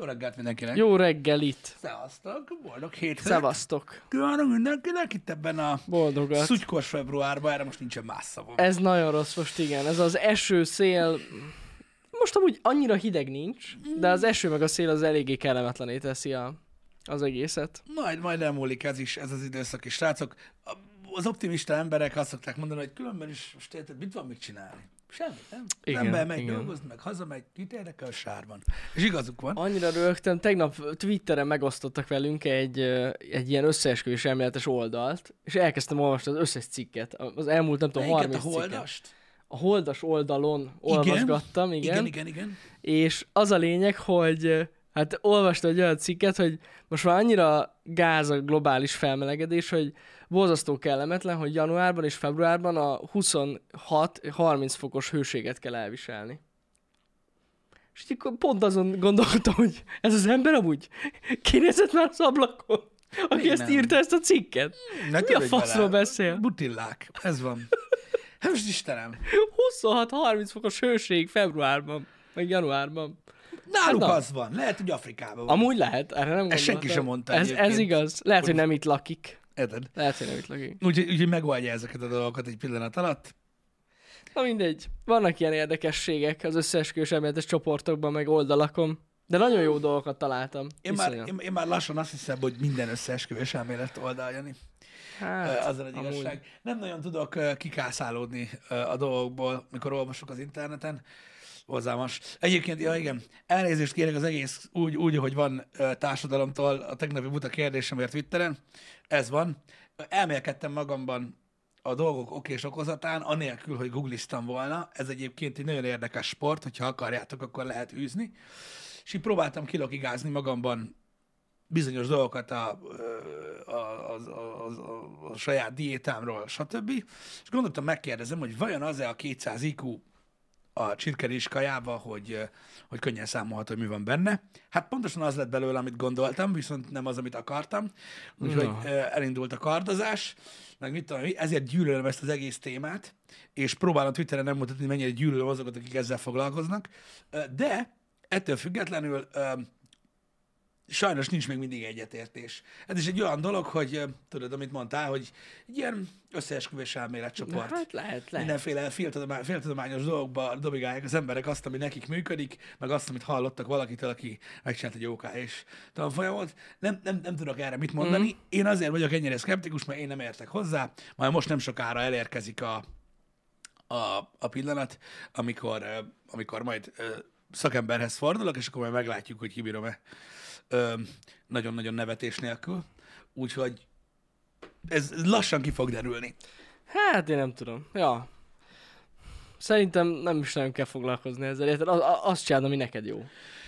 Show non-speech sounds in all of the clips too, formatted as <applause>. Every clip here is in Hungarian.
Jó reggelt mindenkinek! Jó reggelit! Szevasztok! Boldog hétfőt! Szevasztok! Kívánok mindenkinek itt ebben a Boldogat! szutykos februárban, erre most nincsen más szavam. Ez nagyon rossz most, igen. Ez az eső, szél... Most amúgy annyira hideg nincs, de az eső meg a szél az eléggé kellemetlené teszi a, az egészet. Majd, majd elmúlik ez is, ez az időszak is. Srácok, az optimista emberek azt szokták mondani, hogy különben is most érted, mit van mit csinálni? Semmit, nem? Igen, ember megy igen. dolgozni, meg hazamegy, mit érdekel a sárban. És igazuk van. Annyira rögtön, tegnap Twitteren megosztottak velünk egy, egy ilyen összeesküvés elméletes oldalt, és elkezdtem olvasni az összes cikket. Az elmúlt, nem tudom, Melyiket 30 a cikket. holdast? A holdas oldalon olvasgattam, igen. Igen, igen, igen. És az a lényeg, hogy hát olvastam egy olyan cikket, hogy most már annyira gáz a globális felmelegedés, hogy borzasztó kellemetlen, hogy januárban és februárban a 26-30 fokos hőséget kell elviselni. És így pont azon gondolkodtam, hogy ez az ember amúgy kinézett már az ablakon, aki Még ezt nem. írta ezt a cikket. Ne Mi a faszról vele. beszél? Butillák, ez van. Hát <laughs> most Istenem. 26-30 fokos hőség februárban, meg januárban. Náluk Hát az van. Lehet, hogy Afrikában van. Amúgy lehet, erre nem gondoltam. senki sem mondta Ez, ez igaz. Lehet, hogy nem itt lakik. Érted? Lehet, hogy nem itt lakik. Úgyhogy úgy, megoldja ezeket a dolgokat egy pillanat alatt. Na mindegy. Vannak ilyen érdekességek az összeesküvés elméletes csoportokban, meg oldalakon. De nagyon jó dolgokat találtam. Én már, én, én már lassan azt hiszem, hogy minden összeesküvés elmélet oldalja. Hát, az a nagy amúgy. igazság. Nem nagyon tudok kikászálódni a dolgokból, mikor olvasok az interneten. Hozzám Egyébként, ja igen, elnézést kérek az egész úgy, úgy hogy van társadalomtól a tegnapi buta kérdésemért Twitteren. Ez van. Elmélkedtem magamban a dolgok ok és okozatán, anélkül, hogy googliztam volna. Ez egyébként egy nagyon érdekes sport, hogyha akarjátok, akkor lehet űzni. És így próbáltam kilokigázni magamban bizonyos dolgokat a, a, a, a, a, a saját diétámról, stb. És gondoltam, megkérdezem, hogy vajon az-e a 200 IQ a csirkerés kajába, hogy, hogy könnyen számolható, hogy mi van benne. Hát pontosan az lett belőle, amit gondoltam, viszont nem az, amit akartam. Úgyhogy ö, elindult a kardozás, meg mit tudom, ezért gyűlölöm ezt az egész témát, és próbálom Twitteren nem mutatni, mennyire gyűlölöm azokat, akik ezzel foglalkoznak. De ettől függetlenül sajnos nincs még mindig egyetértés. Ez is egy olyan dolog, hogy tudod, amit mondtál, hogy egy ilyen összeesküvés elméletcsoport. Hát lehet, lehet. Mindenféle féltudomány, féltudományos dolgokba dobigálják az emberek azt, ami nekik működik, meg azt, amit hallottak valakitől, aki megcsinált egy OK és tanfolyamot. Nem, nem, nem tudok erre mit mondani. Mm. Én azért vagyok ennyire szkeptikus, mert én nem értek hozzá. Majd most nem sokára elérkezik a, a, a pillanat, amikor, amikor majd szakemberhez fordulok, és akkor majd meglátjuk, hogy kibírom-e nagyon-nagyon nevetés nélkül. Úgyhogy ez, ez lassan ki fog derülni. Hát én nem tudom. Ja. Szerintem nem is nagyon kell foglalkozni ezzel. Érted? Az, az- azt csinálod, ami neked jó.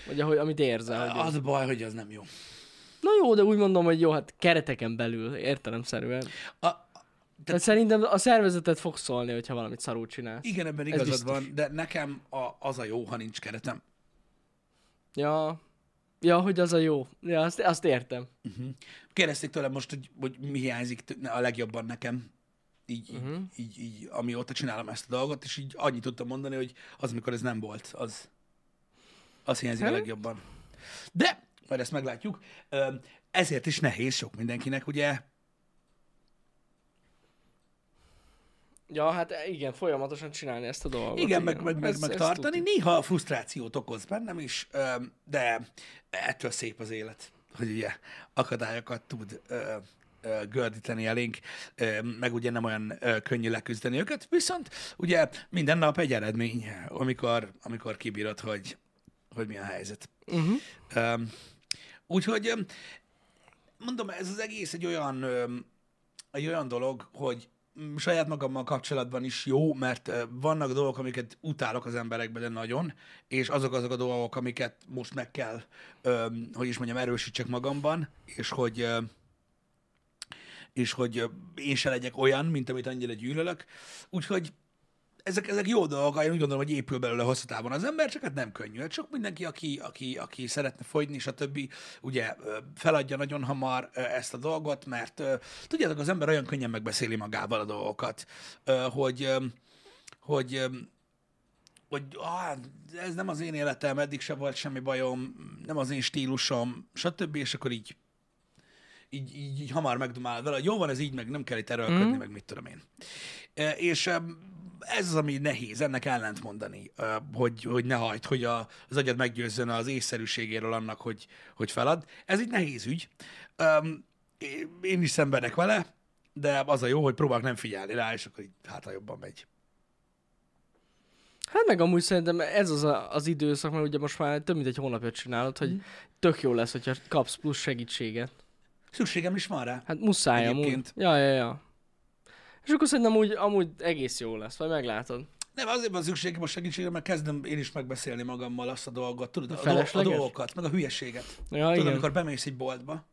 Vagy ahogy, amit érzel. Hogy Az a baj, hogy az nem jó. Na jó, de úgy mondom, hogy jó, hát kereteken belül, értelemszerűen. A, Tehát szerintem a szervezetet fog szólni, hogyha valamit szarul csinálsz. igen, ebben igazad van, de nekem a, az a jó, ha nincs keretem. Ja. Ja, hogy az a jó. Ja, azt, azt értem. Kérdezték tőlem most, hogy, hogy mi hiányzik a legjobban nekem, így, uh-huh. így, így, amióta csinálom ezt a dolgot, és így annyit tudtam mondani, hogy az, amikor ez nem volt, az, az hiányzik a Hát? legjobban. De, majd ezt meglátjuk, ezért is nehéz sok mindenkinek, ugye, Ja, hát igen, folyamatosan csinálni ezt a dolgot. Igen, meg, meg, meg, meg tartani. tuti. Néha frusztrációt okoz bennem is, de ettől szép az élet, hogy ugye akadályokat tud gördíteni elénk, meg ugye nem olyan könnyű leküzdeni őket, viszont ugye minden nap egy eredmény, amikor, amikor kibírod, hogy, hogy mi a helyzet. Uh-huh. Úgyhogy mondom, ez az egész egy olyan, egy olyan dolog, hogy saját magammal kapcsolatban is jó, mert vannak dolgok, amiket utálok az emberekben, de nagyon, és azok azok a dolgok, amiket most meg kell, hogy is mondjam, erősítsek magamban, és hogy és hogy én se legyek olyan, mint amit annyira gyűlölök. Úgyhogy ezek, ezek jó dolgok, én úgy gondolom, hogy épül belőle hosszú távon az ember, csak hát nem könnyű. Hát Sok mindenki, aki, aki, aki szeretne fogyni, stb. ugye ö, feladja nagyon hamar ezt a dolgot, mert tudjátok, az ember olyan könnyen megbeszéli magával a dolgokat, hogy, hogy hogy ah, ez nem az én életem, eddig se volt semmi bajom, nem az én stílusom, stb. És akkor így, így, így, így hamar megdumál vele, hogy jó van, ez így, meg nem kell itt erőlködni, mm. meg mit tudom én. És ez az, ami nehéz, ennek ellent mondani, hogy, hogy ne hagyd, hogy a, az agyad meggyőzzön az észszerűségéről annak, hogy, hogy felad. Ez egy nehéz ügy. Én is szenvedek vele, de az a jó, hogy próbálok nem figyelni rá, és akkor így hát ha jobban megy. Hát meg amúgy szerintem ez az a, az időszak, mert ugye most már több mint egy hónapja csinálod, hogy Mhm. tök jó lesz, hogyha kapsz plusz segítséget. Szükségem is van rá. Hát muszáj amúgy. Ja, ja, ja. És akkor szerintem úgy, amúgy egész jó lesz, vagy meglátod. Nem, azért van szükségem a segítségre, mert kezdem én is megbeszélni magammal azt a dolgot, tudod, a, a felesleges? dolgokat, meg a hülyeséget. Ja, Tudod, igen. amikor bemész egy boltba,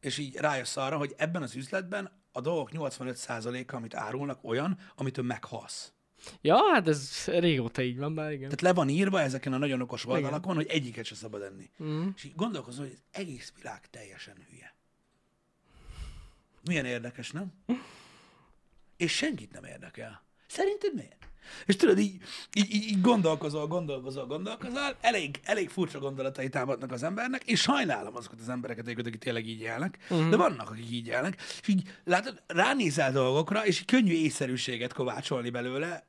és így rájössz arra, hogy ebben az üzletben a dolgok 85%-a, amit árulnak, olyan, amitől meghalsz. Ja, hát ez régóta így van, bár igen. Tehát le van írva ezeken a nagyon okos oldalakon, hogy egyiket se szabad enni. Mm. És így gondolkozol, hogy az egész világ teljesen hülye. Milyen érdekes, nem? És senkit nem érdekel. Szerinted miért? És tudod, így, így, így, gondolkozol, gondolkozol, gondolkozol, elég, elég furcsa gondolatai támadnak az embernek, és sajnálom azokat az embereket, akik tényleg így élnek, uh-huh. de vannak, akik így élnek, és így látod, ránézel dolgokra, és könnyű észszerűséget kovácsolni belőle,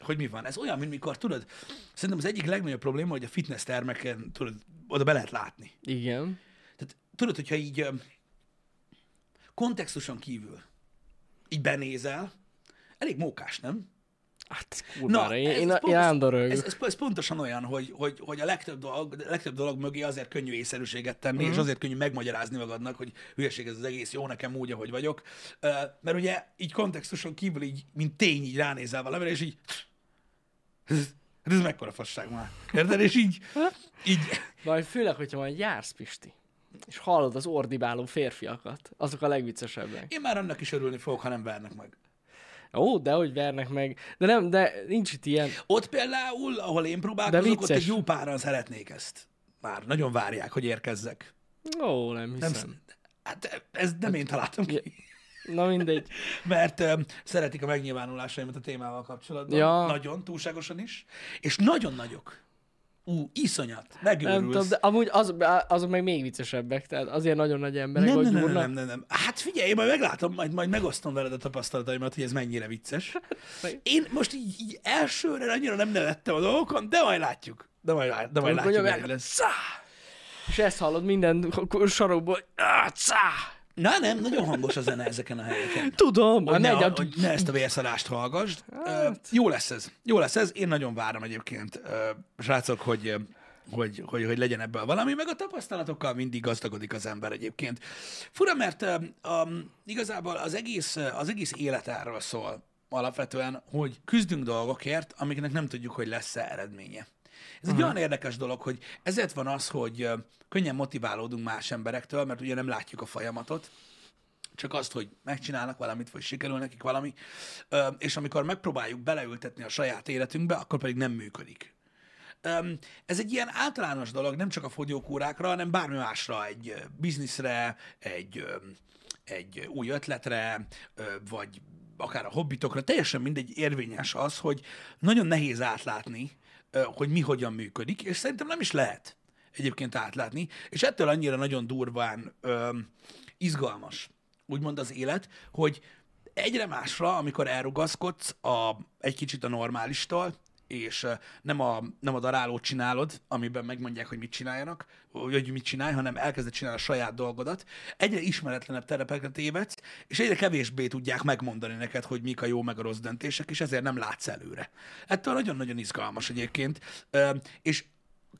hogy mi van. Ez olyan, mint mikor, tudod, szerintem az egyik legnagyobb probléma, hogy a fitness termeken, tudod, oda be lehet látni. Igen. Tehát tudod, hogyha így kontextuson kívül így benézel, elég mókás, nem? Hát kurvára, én, én, én pontos- ez, ez, ez, pontosan olyan, hogy, hogy, hogy a legtöbb dolog, a legtöbb dolog mögé azért könnyű észszerűséget tenni, Mhm. uh-huh. és azért könnyű megmagyarázni magadnak, hogy hülyeség ez az egész, jó nekem úgy, ahogy vagyok. Ö, Mert ugye így kontextuson kívül így, mint tény, így ránézel valamire, és így ez, ez mekkora fasság már. Érted? És így, így Majd főleg, hogyha majd jársz, Pisti, és hallod az ordibáló férfiakat, azok a legviccesebbek. én már annak is örülni fogok, ha nem vernek meg. Ó, de hogy vernek meg. De nem, de nincs itt ilyen. Ott például, ahol én próbálkozok, ott egy jó páran szeretnék ezt. Már nagyon várják, hogy érkezzek. Ó, nem Nem, hiszem. sz- hát ez nem én találtam ki, Na mindegy. <laughs> mert um, szeretik a megnyilvánulásaimat a témával kapcsolatban. Ja. Nagyon, túlságosan is. És nagyon nagyok. Ú, iszonyat. Nem tudom, Megőrülsz. de amúgy az, azok meg még viccesebbek, tehát azért nagyon nagy emberek, nem, nem, nem, nem, nem, nem. Hát figyelj, én majd meglátom, majd, majd megosztom veled a tapasztalataimat, hogy ez mennyire vicces. <laughs> Én most így, így elsőre annyira nem nevettem a dolgokon, de majd látjuk. De majd, lát- de majd látjuk, hogy lesz. Szá! És ezt hallod minden sarokból, hogy "Á, szá! Na nem, nagyon hangos a zene ezeken a helyeken. Tudom, Hogy hát ne, a, hogy ne ezt a vérszadást hallgassd. Hát. Jó lesz ez. Jó lesz ez. Én nagyon várom egyébként, srácok, hogy, hogy, hogy, hogy legyen ebből valami, meg a tapasztalatokkal mindig gazdagodik az ember egyébként. Fura, mert um, igazából az egész, az egész élet erről szól alapvetően, hogy küzdünk dolgokért, amiknek nem tudjuk, hogy lesz-e eredménye. Ez egy olyan érdekes dolog, hogy ezért van az, hogy könnyen motiválódunk más emberektől, mert ugye nem látjuk a folyamatot, csak azt, hogy megcsinálnak valamit, vagy sikerül nekik valami, és amikor megpróbáljuk beleültetni a saját életünkbe, akkor pedig nem működik. Ez egy ilyen általános dolog, nem csak a fogyókúrákra, hanem bármi másra, egy bizniszre, egy, egy új ötletre, vagy akár a hobbitokra, teljesen mindegy érvényes az, hogy nagyon nehéz átlátni, hogy mi hogyan működik, és szerintem nem is lehet egyébként átlátni, és ettől annyira nagyon durván öm, izgalmas, úgymond az élet, hogy egyre másra, amikor elrugaszkodsz a, egy kicsit a normálistól, és nem a, nem a darálót csinálod, amiben megmondják, hogy mit csináljanak, hogy mit csinálj, hanem elkezded csinálni a saját dolgodat, egyre ismeretlenebb terepekre tévedsz, és egyre kevésbé tudják megmondani neked, hogy mik a jó meg a rossz döntések, és ezért nem látsz előre. Ettől nagyon-nagyon izgalmas egyébként, és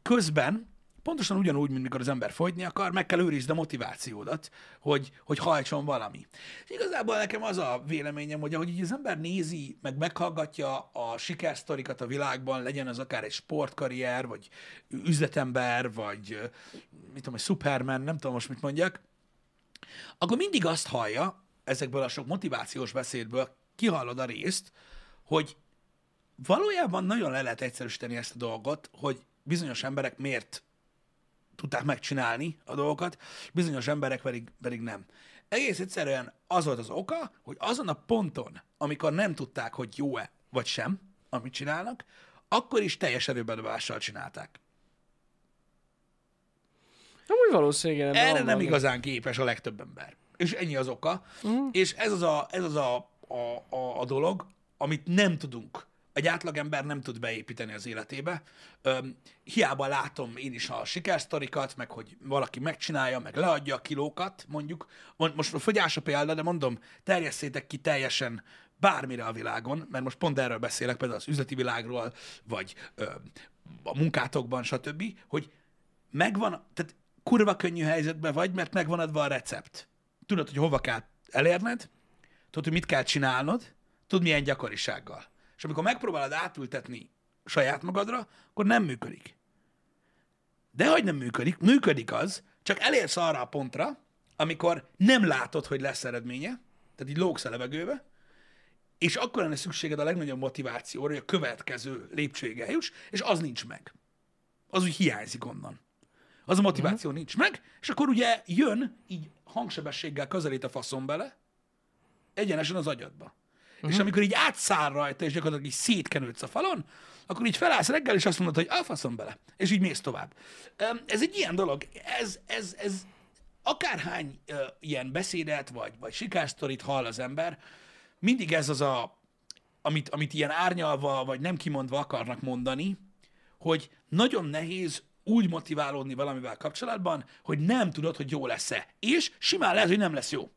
közben pontosan ugyanúgy, mint mikor az ember fogyni akar, meg kell őrizd a motivációdat, hogy, hogy hajtson valami. És igazából nekem az a véleményem, hogy ahogy az ember nézi, meg meghallgatja a sikersztorikat a világban, legyen az akár egy sportkarrier, vagy üzletember, vagy mit tudom, egy Superman, nem tudom most mit mondjak, akkor mindig azt hallja, ezekből a sok motivációs beszédből kihallod a részt, hogy valójában nagyon le lehet egyszerűsíteni ezt a dolgot, hogy bizonyos emberek miért tudták megcsinálni a dolgokat, bizonyos emberek pedig, pedig nem. Egész egyszerűen az volt az oka, hogy azon a ponton, amikor nem tudták, hogy jó-e vagy sem, amit csinálnak, akkor is teljes erőbedovással csinálták. Amúgy valószínűleg ebben Erre nem valami. igazán képes a legtöbb ember. És ennyi az oka. Mhm. És ez az a, ez az a, a, a, a dolog, amit nem tudunk, egy átlagember nem tud beépíteni az életébe. Öm, hiába látom én is a sikersztorikat, meg hogy valaki megcsinálja, meg leadja a kilókat, mondjuk. Mond- Most fogyás a példa, de mondom, terjesszétek ki teljesen bármire a világon, mert most pont erről beszélek, például az üzleti világról, vagy ö, a munkátokban, stb., hogy megvan, tehát kurva könnyű helyzetben vagy, mert megvan adva a recept. Tudod, hogy hova kell elérned, tudod, hogy mit kell csinálnod, tudod, milyen gyakorisággal. És amikor megpróbálod átültetni saját magadra, akkor nem működik. De hogy nem működik, működik az, csak elérsz arra a pontra, amikor nem látod, hogy lesz eredménye, tehát így lógsz a levegőbe, és akkor lenne szükséged a legnagyobb motivációra, hogy a következő lépcsőig eljuss, és az nincs meg. Az úgy hiányzik onnan. Az a motiváció uh-huh. nincs meg, és akkor ugye jön így hangsebességgel közelít a faszom bele, egyenesen az agyadba. Uh-huh. És amikor így átszáll rajta, és gyakorlatilag így szétkenődsz a falon, akkor így felállsz reggel, és azt mondod, hogy alfaszom bele, és így mész tovább. Ez egy ilyen dolog, ez, ez, ez akárhány uh, ilyen beszédet, vagy, vagy sikersztorit hall az ember, mindig ez az a, amit, amit ilyen árnyalva, vagy nem kimondva akarnak mondani, hogy nagyon nehéz úgy motiválódni valamivel kapcsolatban, hogy nem tudod, hogy jó lesz-e. És simán lehet, hogy nem lesz jó.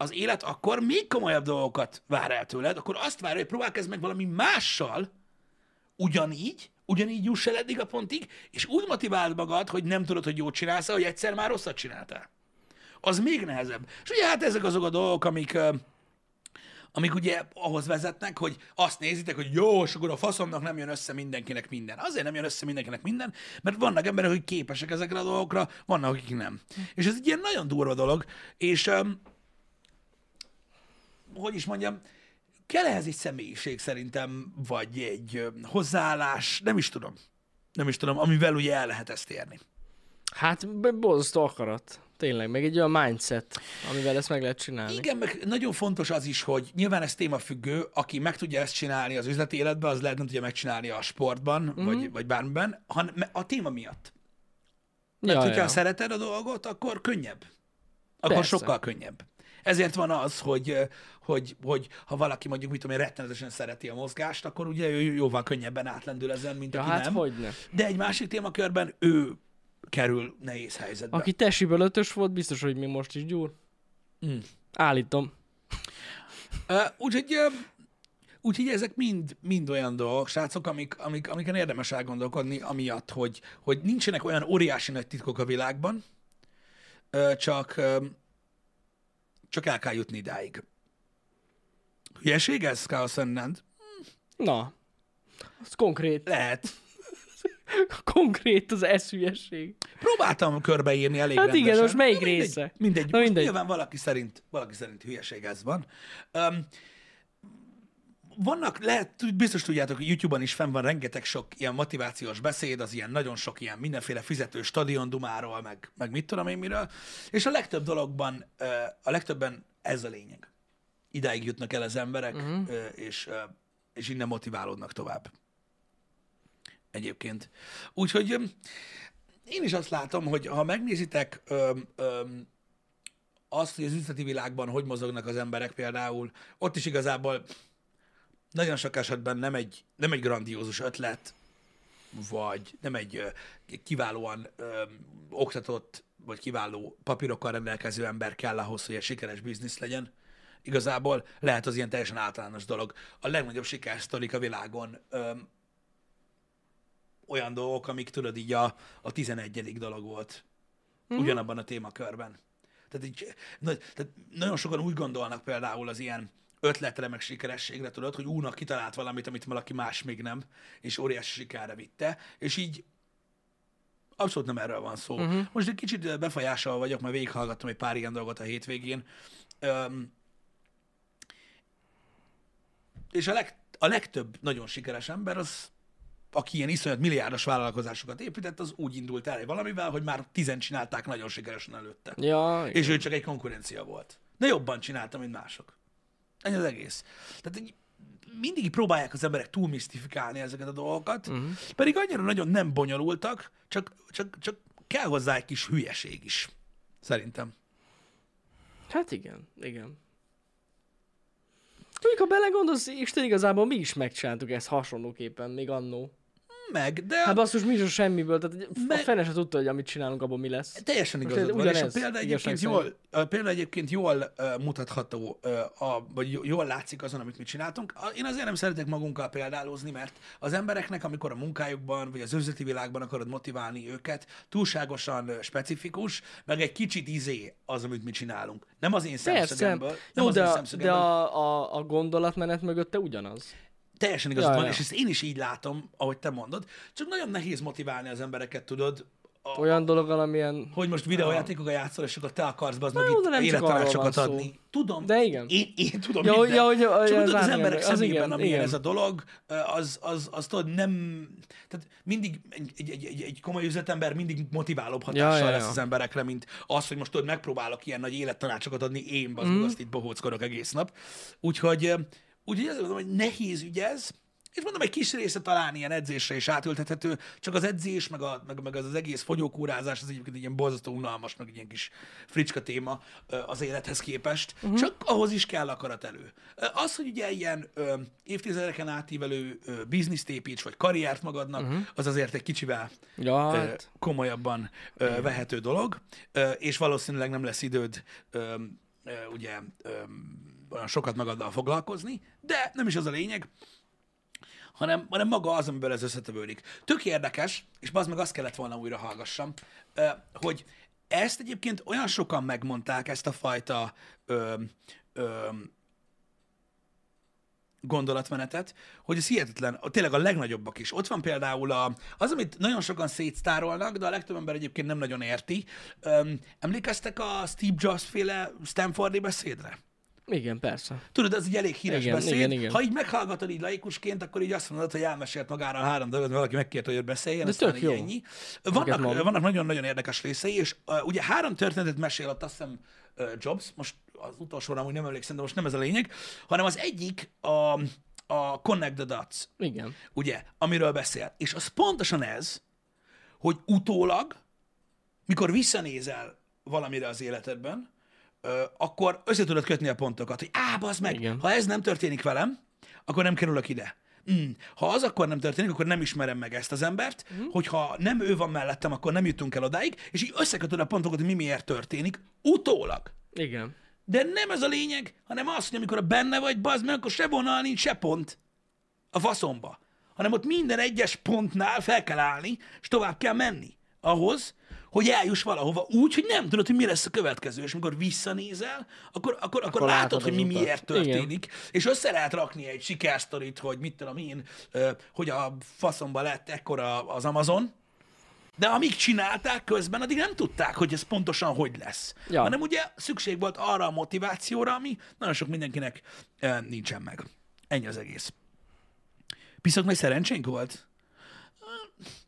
Az élet akkor még komolyabb dolgokat vár el tőled, akkor azt várja, hogy próbálkozz meg valami mással, ugyanígy, ugyanígy juss el eddig a pontig, és úgy motiváld magad, hogy nem tudod, hogy jót csinálsz, hogy egyszer már rosszat csináltál. Az még nehezebb. És ugye hát ezek azok a dolgok, amik, amik ugye ahhoz vezetnek, hogy azt nézitek, hogy jó, és akkor a faszomnak nem jön össze mindenkinek minden. Azért nem jön össze mindenkinek minden, mert vannak emberek, akik képesek ezekre a dolgokra, vannak, akik nem. És ez egy ilyen nagyon durva dolog, és hogy is mondjam, kell ehhez egy személyiség szerintem, vagy egy hozzáállás, nem is tudom. Nem is tudom, amivel ugye el lehet ezt érni. Hát borzasztó akarat. Tényleg, meg egy olyan mindset, amivel ezt meg lehet csinálni. Igen, meg nagyon fontos az is, hogy nyilván ez témafüggő, aki meg tudja ezt csinálni az üzleti életben, az lehet nem tudja megcsinálni a sportban, Mhm. mm-hmm. vagy, vagy bármiben, hanem a téma miatt. Mert Ja, hogyha ja. szereted a dolgot, akkor könnyebb. Akkor Persze. sokkal könnyebb. Ezért van az, hogy, hogy, hogy ha valaki mondjuk, mit tudom én, rettenetesen szereti a mozgást, akkor ugye ő jóval könnyebben átlendül ezen, mint Ja, aki hát nem. hogyne. De egy másik témakörben ő kerül nehéz helyzetbe. Aki tesiből ötös volt, biztos, hogy mi most is gyúr. Mm. Állítom. Uh, úgyhogy, uh, úgyhogy ezek mind, mind olyan dolgok, srácok, amik, amik, amiken érdemes elgondolkodni, amiatt, hogy, hogy nincsenek olyan óriási nagy titkok a világban, csak, csak el kell jutni idáig. Hülyeség ez, Chaos Fernand? Na. Az konkrét. Lehet. <laughs> Konkrét az eszülyesség. Próbáltam körbeírni elég Hát igen, rendesen. most melyik mindegy, része? Mindegy. Na, Most mindegy. Nyilván valaki szerint, valaki szerint hülyeség ez van. Um, vannak, lehet, biztos tudjátok, hogy YouTube-on is fenn van rengeteg sok ilyen motivációs beszéd, az ilyen nagyon sok ilyen mindenféle fizető stadiondumáról, meg, meg mit tudom én miről, és a legtöbb dologban, a legtöbben ez a lényeg. Idáig jutnak el az emberek, uh-huh. és, és innen motiválódnak tovább. Egyébként. Úgyhogy én is azt látom, hogy ha megnézitek azt, hogy az üzleti világban hogy mozognak az emberek például, ott is igazából nagyon sok esetben nem egy, nem egy grandiózus ötlet, vagy nem egy kiválóan ö, oktatott, vagy kiváló papírokkal rendelkező ember kell ahhoz, hogy egy sikeres biznisz legyen. Igazából lehet az ilyen teljesen általános dolog. A legnagyobb sikersztorik a világon ö, olyan dolgok, amik tudod így a, a 11. dolog volt. Mm-hmm. Ugyanabban a témakörben. Tehát, így, na, tehát nagyon sokan úgy gondolnak például az ilyen ötletre, meg sikerességre, tudod, hogy únak kitalált valamit, amit valaki más még nem, és óriási sikerre vitte, és így abszolút nem erről van szó. Uh-huh. Most egy kicsit befolyással vagyok, mert végighallgattam egy pár ilyen dolgot a hétvégén. Öm, és a, leg, a legtöbb nagyon sikeres ember az, aki ilyen iszonyat milliárdos vállalkozásokat épített, az úgy indult el valamivel, hogy már tizen csinálták nagyon sikeresen előtte. Ja, És ő csak egy konkurencia volt. De jobban csinálta, mint mások. Ennyi az egész. Tehát így, mindig próbálják az emberek túlmisztifikálni ezeket a dolgokat, uh-huh. pedig annyira nagyon nem bonyolultak, csak, csak, csak kell hozzá egy kis hülyeség is. Szerintem. Hát igen, igen. Mondjuk, ha belegondolsz, Isten igazából mi is megcsináltuk ezt hasonlóképpen, még annó. Meg, de Hát basszus, mi is semmiből, tehát a fene se tudta, hogy amit csinálunk, abból mi lesz. Teljesen igazad van, és a példa egyébként jól, a példa egyébként jól uh, mutatható, uh, a, vagy jó- jól látszik azon, amit mi csináltunk. Én azért nem szeretek magunkkal példálózni, mert az embereknek, amikor a munkájukban, vagy az üzleti világban akarod motiválni őket, túlságosan specifikus, meg egy kicsit izé az, amit mi csinálunk. Nem az én szemszögemből. Jó, de, de a, a, a gondolatmenet mögötte ugyanaz. Teljesen igazad Ja, van, ja. és ezt én is így látom, ahogy te mondod. Csak nagyon nehéz motiválni az embereket, tudod, a, Olyan dolog, amilyen... hogy most videójátékokkal játszol, és akkor te akarsz be az meg itt élettanácsokat adni. Tudom. De igen. Én, én tudom Ja, minden. ja, hogy- ja, Csak ja, tudod, az emberek az szemében, igen, amilyen igen. ez a dolog, az, az, az tudod, nem... Tehát mindig egy, egy, egy, egy, komoly üzletember mindig motiválóbb hatással Ja, ja, lesz ja. az emberekre, mint az, hogy most tudod, megpróbálok ilyen nagy élettanácsokat adni, én bazd mm. azt itt bohóckodok egész nap. Úgyhogy, úgyhogy ezért mondom, hogy nehéz ügy ez, és mondom, egy kis része talán ilyen edzésre is átültethető, csak az edzés, meg, a, meg, meg az, az egész fogyókúrázás, az egyébként egy ilyen borzasztó unalmas, meg egy ilyen kis fricska téma az élethez képest, uh-huh. csak ahhoz is kell akarat elő. Az, hogy ugye ilyen ö, évtizedeken átívelő ö, bizniszt építs, vagy karriert magadnak, uh-huh. az azért egy kicsivel Ja, ö, hát. komolyabban ö, vehető dolog, ö, és valószínűleg nem lesz időd ö, ö, ugye ö, olyan sokat magaddal foglalkozni, de nem is az a lényeg, hanem, hanem maga az, amiből ez összetevődik. Tök érdekes, és az meg azt kellett volna újra hallgassam, hogy ezt egyébként olyan sokan megmondták, ezt a fajta ö, ö, gondolatmenetet, hogy ez hihetetlen, tényleg a legnagyobbak is. Ott van például a, az, amit nagyon sokan szétsztárolnak, de a legtöbb ember egyébként nem nagyon érti. Öm, emlékeztek a Steve Jobs féle Stanfordi beszédre? Igen, persze. Tudod, ez egy elég híres Igen, beszéd. igen, igen. Ha így meghallgatod így laikusként, akkor így azt mondod, hogy elmesélt magára a három dolgot, valaki megkérte, hogy beszéljen, De aztán tök jó. ennyi. Vannak, vannak nagyon-nagyon érdekes részei, és uh, ugye három történetet mesél ott, azt hiszem uh, Jobs, most az utolsóra amúgy nem emlékszem, de most nem ez a lényeg, hanem az egyik a, a Connect the Dots, Igen. ugye, amiről beszél. És az pontosan ez, hogy utólag, mikor visszanézel valamire az életedben, akkor össze tudod kötni a pontokat, hogy á, bazd meg, Igen. ha ez nem történik velem, akkor nem kerülök ide. Mm. Ha az akkor nem történik, akkor nem ismerem meg ezt az embert, mm. hogyha nem ő van mellettem, akkor nem jutunk el odáig, és így összekötöd a pontokat, hogy mi miért történik, utólag. Igen. De nem ez a lényeg, hanem az, hogy amikor benne vagy, bazd meg, akkor se vonal nincs, se pont a faszomba. Hanem ott minden egyes pontnál fel kell állni, és tovább kell menni. Ahhoz, hogy eljuss valahova úgy, hogy nem tudod, hogy mi lesz a következő. És amikor visszanézel, akkor, akkor, akkor, akkor látod, látod hogy mi utat. miért történik. Igen. És össze lehet rakni egy sikersztorit, hogy mit tudom én, hogy a faszomba lett ekkora az Amazon, de amíg csinálták közben, addig nem tudták, hogy ez pontosan hogy lesz. Ja. Hanem ugye szükség volt arra a motivációra, ami nagyon sok mindenkinek e, nincsen meg. Ennyi az egész. Piszok nagy szerencsénk volt?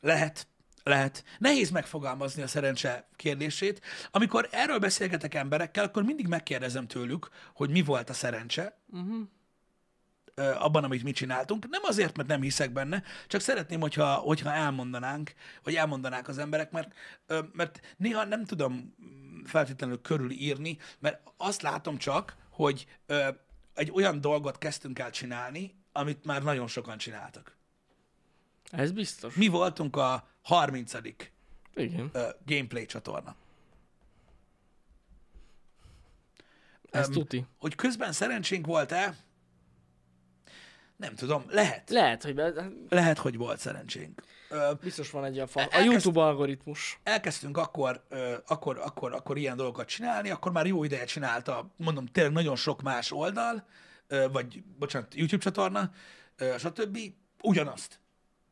Lehet. Lehet. Nehéz megfogalmazni a szerencse kérdését. Amikor erről beszélgetek emberekkel, akkor mindig megkérdezem tőlük, hogy mi volt a szerencse, Uh-huh. abban, amit mi csináltunk. Nem azért, mert nem hiszek benne, csak szeretném, hogyha, hogyha elmondanánk, vagy elmondanák az emberek, mert, mert néha nem tudom feltétlenül körülírni, mert azt látom csak, hogy egy olyan dolgot kezdtünk el csinálni, amit már nagyon sokan csináltak. Ez biztos. Mi voltunk a 30. Igen. ö, gameplay csatorna. Ez Öm, tuti. Hogy közben szerencsénk volt-e? Nem tudom, lehet. Lehet, hogy be... Lehet, hogy volt szerencsénk. Ö, biztos van egy ilyen fa... A Elkezd- YouTube algoritmus. elkezdtünk akkor, ö, akkor, akkor, akkor ilyen dolgokat csinálni, akkor már jó ideje csinálta, mondom, tényleg nagyon sok más oldal, ö, vagy, bocsánat, YouTube csatorna, ö, stb. ugyanazt.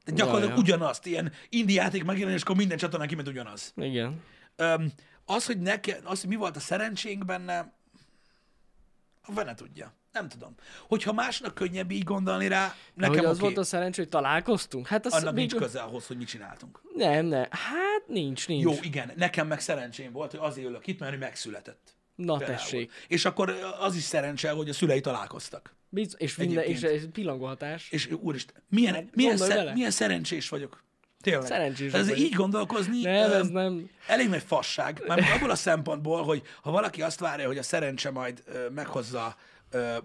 De gyakorlatilag Ja, ja. ugyanazt, ilyen indie játék megjelenéskor minden csatornán kiment ugyanaz. Igen. Öm, az, hogy neke, az, hogy mi volt a szerencsénk benne, a fene tudja. Nem tudom. Hogyha másnak könnyebb így gondolni rá, Nekem hogy az oké. volt a szerencsé, hogy találkoztunk? Hát az Annak nincs végül- köze ahhoz, hogy mit csináltunk. Nem, nem. Hát nincs, nincs. Jó, igen, nekem meg szerencsém volt, hogy azért ülök itt, mert ő megszületett. Na Például. tessék. És akkor az is szerencse, hogy a szülei találkoztak. Biz- és minden, és Egyébként. ez pillangó hatás. És úristen, milyen, Hát, milyen, szer, milyen szerencsés vagyok. Tényleg. Szerencsés Ez vagy. így gondolkozni Nem, ez nem. elég nagy fasság. Már abból a szempontból, hogy ha valaki azt várja, hogy a szerencse majd meghozza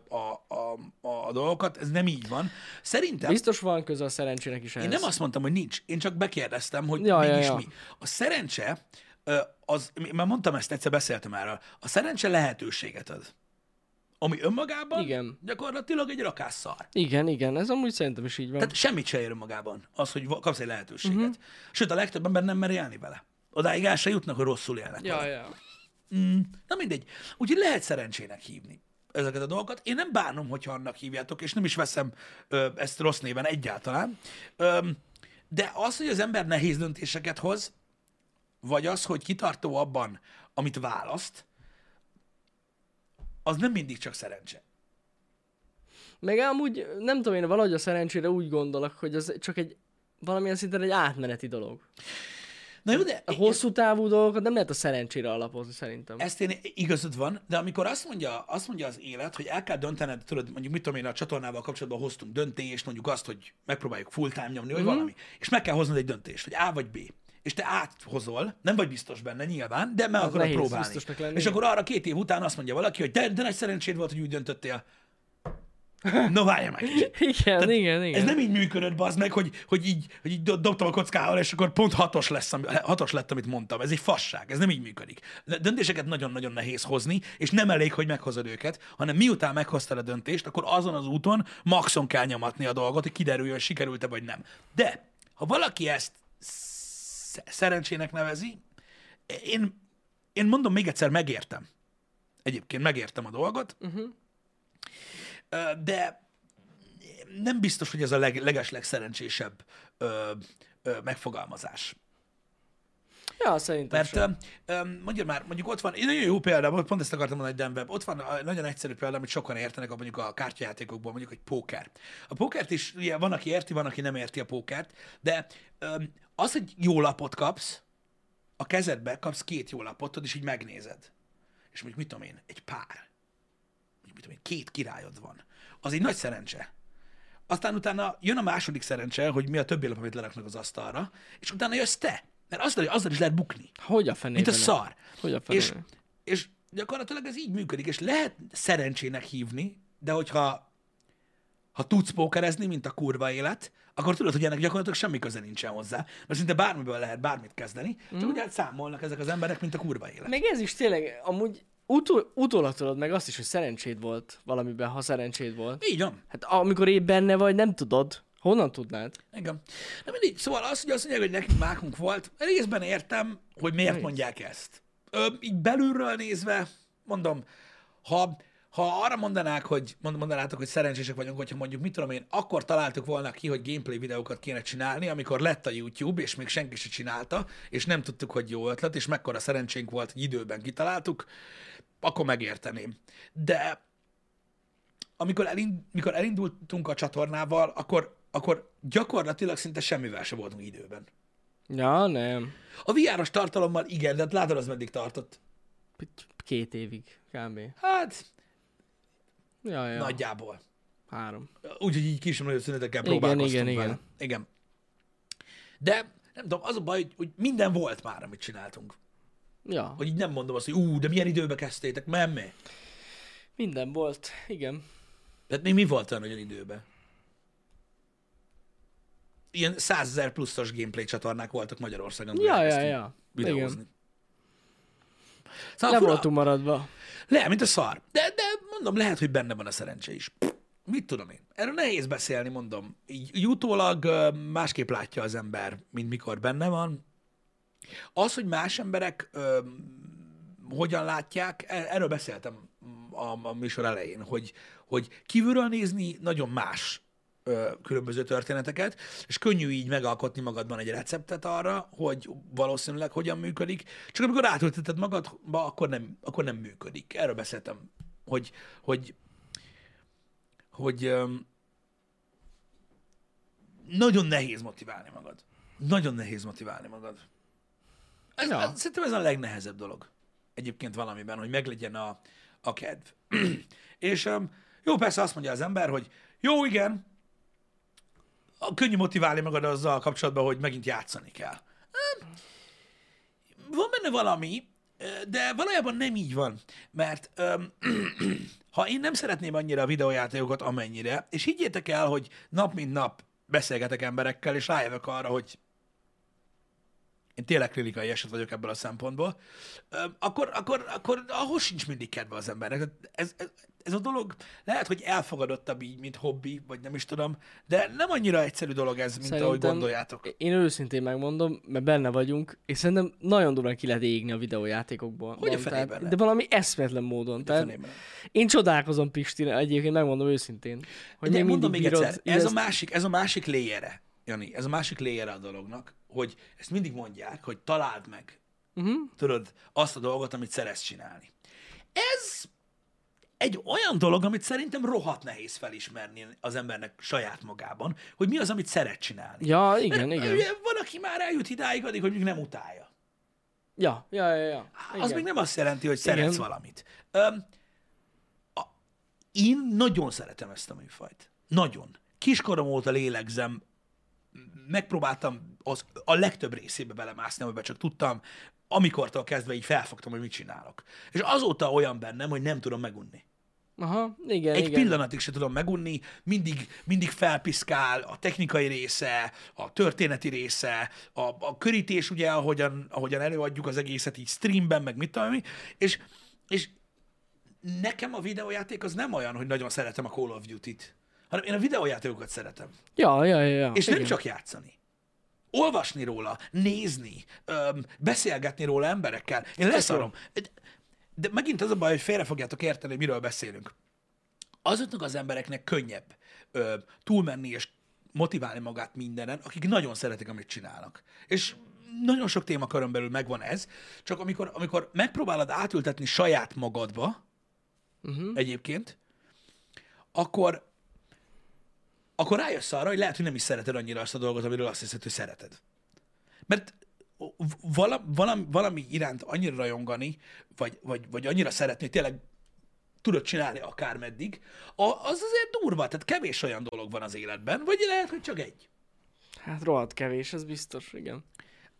a, a, a, a dolgokat, ez nem így van. Szerintem Biztos van köze a szerencsének is ehhez. én nem azt mondtam, hogy nincs, én csak bekérdeztem, hogy Ja, ja, mégis ja. mi. A szerencse, az, már mondtam ezt, egyszer beszéltem erről, a szerencse lehetőséget ad. Ami önmagában Igen. gyakorlatilag egy rakásszar. Igen, igen, ez amúgy szerintem is így van. Tehát semmit se ér önmagában az, hogy kapsz egy lehetőséget. Uh-huh. Sőt, a legtöbb ember nem mer élni vele. Odáig el se jutnak, hogy rosszul élnek ja, vele. ja. Mm, na mindegy. Úgyhogy lehet szerencsének hívni ezeket a dolgokat. Én nem bánom, hogyha annak hívjátok, és nem is veszem ö, ezt rossz néven egyáltalán. Ö, de az, hogy az ember nehéz döntéseket hoz, vagy az, hogy kitartó abban, amit választ, az nem mindig csak szerencse. Meg amúgy, nem tudom én, valahogy a szerencsére úgy gondolok, hogy az csak egy valamilyen szinten egy átmeneti dolog. Na jó, de A hosszú távú dolgokat nem lehet a szerencsére alapozni szerintem. Ezt én igazad van, de amikor azt mondja, azt mondja az élet, hogy el kell döntened, tudod, mondjuk mit tudom én, a csatornával kapcsolatban hoztunk döntést, mondjuk azt, hogy megpróbáljuk full time nyomni, vagy Mhm. valami, és meg kell hoznod egy döntést, hogy A vagy B. És te áthozol, nem vagy biztos benne nyilván, de meg Az akarod próbálni. lenni. És akkor arra két év után azt mondja valaki, hogy de, de nagy szerencséd volt, hogy úgy döntöttél. No, várja meg. <laughs> Igen, igen, igen. Ez nem így működött, bazd meg, hogy, hogy így, hogy így do- dobtam a kockával, és akkor pont hatos, lesz, hatos lett, amit mondtam. Ez egy fasság, ez nem így működik. Döntéseket nagyon-nagyon nehéz hozni, és nem elég, hogy meghozod őket, hanem miután meghoztad a döntést, akkor azon az úton maxon kell nyomatni a dolgot, hogy kiderüljön, sikerült-e vagy nem. De, ha valaki ezt szerencsének nevezi, én, én mondom még egyszer, megértem. Egyébként megértem a dolgot, uh-huh. de nem biztos, hogy ez a leg, leges legszerencsésebb ö, ö, megfogalmazás. Ja, szerintem Mert sem. ö, mondja már, mondjuk ott van, nagyon jó példa, pont ezt akartam mondani, Denver, ott van a nagyon egyszerű példa, amit sokan értenek, mondjuk a kártyajátékokból, mondjuk egy póker. A pókert is, ugye van, aki érti, van, aki nem érti a pókert, de az, hogy jó lapot kapsz, a kezedbe kapsz két jó lapot, tudod, és így megnézed. És mondjuk, mit tudom én, egy pár. Mondjuk, mit tudom én, két királyod van. Az egy nagy szerencse. Aztán utána jön a második szerencse, hogy mi a többi lap, amit leraknak az asztalra, és utána jössz te. Mert azzal, azzal is lehet bukni. Hogy a fenében? Mint a szar. Hogy a És, fenében? és gyakorlatilag ez így működik, és lehet szerencsének hívni, de hogyha ha tudsz pókerezni, mint a kurva élet, akkor tudod, hogy ennek gyakorlatilag semmi köze nincsen hozzá, mert szinte bármiből lehet bármit kezdeni, csak úgy hát számolnak ezek az emberek, mint a kurva élet. Meg ez is tényleg, amúgy utol, utólag tudod meg azt is, hogy szerencséd volt valamiben, ha szerencséd volt. Így van. Hát amikor épp benne vagy, nem tudod. Honnan tudnád? Igen. De mindig, szóval az, hogy azt mondják, hogy nekünk mákunk volt, részben értem, hogy miért mondják ezt. Ö, így belülről nézve, mondom, ha, ha arra mondanák, hogy mond, mondanátok, hogy szerencsések vagyunk, hogyha mondjuk, mit tudom én, akkor találtuk volna ki, hogy gameplay videókat kéne csinálni, amikor lett a YouTube, és még senki se csinálta, és nem tudtuk, hogy jó ötlet, és mekkora szerencsénk volt, hogy időben kitaláltuk, akkor megérteném. De amikor, elind, mikor elindultunk a csatornával, akkor, akkor gyakorlatilag szinte semmivel se voltunk időben. Ja, nem. A VR-os tartalommal igen, de hát látod, az meddig tartott. Két évig, kb. Hát, Ja, ja. nagyjából. Három. Úgyhogy így kis nagyon szünetekkel Igen, próbálkoztunk igen, vele. igen. igen. De nem tudom, az a baj, hogy, hogy minden volt már, amit csináltunk. Ja, Hogy így nem mondom azt, hogy ú, de milyen időbe kezdtétek, mert mi? minden volt. Igen. Tehát még mi volt olyan nagyon időben? Ilyen 100 ezer pluszos gameplay csatornák voltak Magyarországon. Ja, ja, ja. Videózni. Igen. Szóval Le fura- voltunk maradva. Le, mint a szar. De, de mondom, lehet, hogy benne van a szerencse is. Pff, Mit tudom én? Erről nehéz beszélni, mondom. Így, utólag másképp látja az ember, mint mikor benne van. Az, hogy más emberek ö, hogyan látják, e- erről beszéltem a, a műsor elején, hogy, hogy kívülről nézni nagyon más ö, különböző történeteket, és könnyű így megalkotni magadban egy receptet arra, hogy valószínűleg hogyan működik, csak amikor átülteted magadba, akkor nem, akkor nem működik. Erről beszéltem, hogy, hogy, hogy öm, nagyon nehéz motiválni magad. Nagyon nehéz motiválni magad. Ez, Ja. ez, szerintem ez a legnehezebb dolog. egyébként valamiben, hogy meglegyen a, a kedv. <clears throat> és um, jó, persze azt mondja az ember, hogy jó, igen, a könnyű motiválni magad azzal kapcsolatban, hogy megint játszani kell. Um, van benne valami, de valójában nem így van, mert um, <clears throat> ha én nem szeretném annyira a videójátékokat, amennyire, és higgyétek el, hogy nap mint nap beszélgetek emberekkel, és rájövök arra, hogy én tényleg klinikai eset vagyok ebből a szempontból, akkor, akkor, akkor ahhoz sincs mindig kedve az embernek. Ez, ez, ez a dolog lehet, hogy elfogadottabb így, mint hobbi, vagy nem is tudom, de nem annyira egyszerű dolog ez, mint szerintem, ahogy gondoljátok. Én őszintén megmondom, mert benne vagyunk, és szerintem nagyon durván ki lehet égni a videójátékokból. Hogy a fenében De valami eszméletlen módon. Tehát én csodálkozom Pistire, egyébként megmondom őszintén. Hogy de mondom még egyszer, ez, a másik, ez a másik léjere, Jani, ez a másik léjere a dolognak, hogy ezt mindig mondják, hogy találd meg, uh-huh. tudod, azt a dolgot, amit szeretsz csinálni. Ez egy olyan dolog, amit szerintem rohadt nehéz felismerni az embernek saját magában, hogy mi az, amit szeret csinálni. Ja, igen, Mert, igen. Van, aki már eljut idáig, addig, hogy még nem utálja. Ja, ja, ja, ja. Igen. Az még nem azt jelenti, hogy szeretsz igen. valamit. Öm, a, én nagyon szeretem ezt a műfajt. Nagyon. Kiskorom óta lélegzem, megpróbáltam az, a legtöbb részébe belemászni, amiben csak tudtam, amikortól kezdve így felfogtam, hogy mit csinálok. És azóta olyan bennem, hogy nem tudom megunni. Aha, igen, Egy igen. pillanatig se tudom megunni, mindig, mindig felpiszkál a technikai része, a történeti része, a, a körítés, ugye, ahogyan, ahogyan előadjuk az egészet így streamben, meg mit tudom, és, és nekem a videójáték az nem olyan, hogy nagyon szeretem a Call of Duty-t, hanem én a videójátékokat szeretem. Ja, ja, ja. ja. És igen. nem csak játszani. Olvasni róla, nézni, öm, beszélgetni róla emberekkel. Én leszarom. De megint az a baj, hogy félre fogjátok érteni, miről beszélünk. Azoknak az embereknek könnyebb ö, túlmenni és motiválni magát mindenen, akik nagyon szeretik, amit csinálnak. És nagyon sok témakörön belül megvan ez, csak amikor, amikor megpróbálod átültetni saját magadba, uh-huh. egyébként, akkor, akkor rájössz arra, hogy lehet, hogy nem is szereted annyira azt a dolgot, amiről azt hiszed, hogy szereted. Mert valami, valami iránt annyira rajongani, vagy, vagy, vagy annyira szeretni, hogy tényleg tudod csinálni akármeddig, az azért durva, tehát kevés olyan dolog van az életben, vagy lehet, hogy csak egy. Hát rohadt kevés, ez biztos, igen.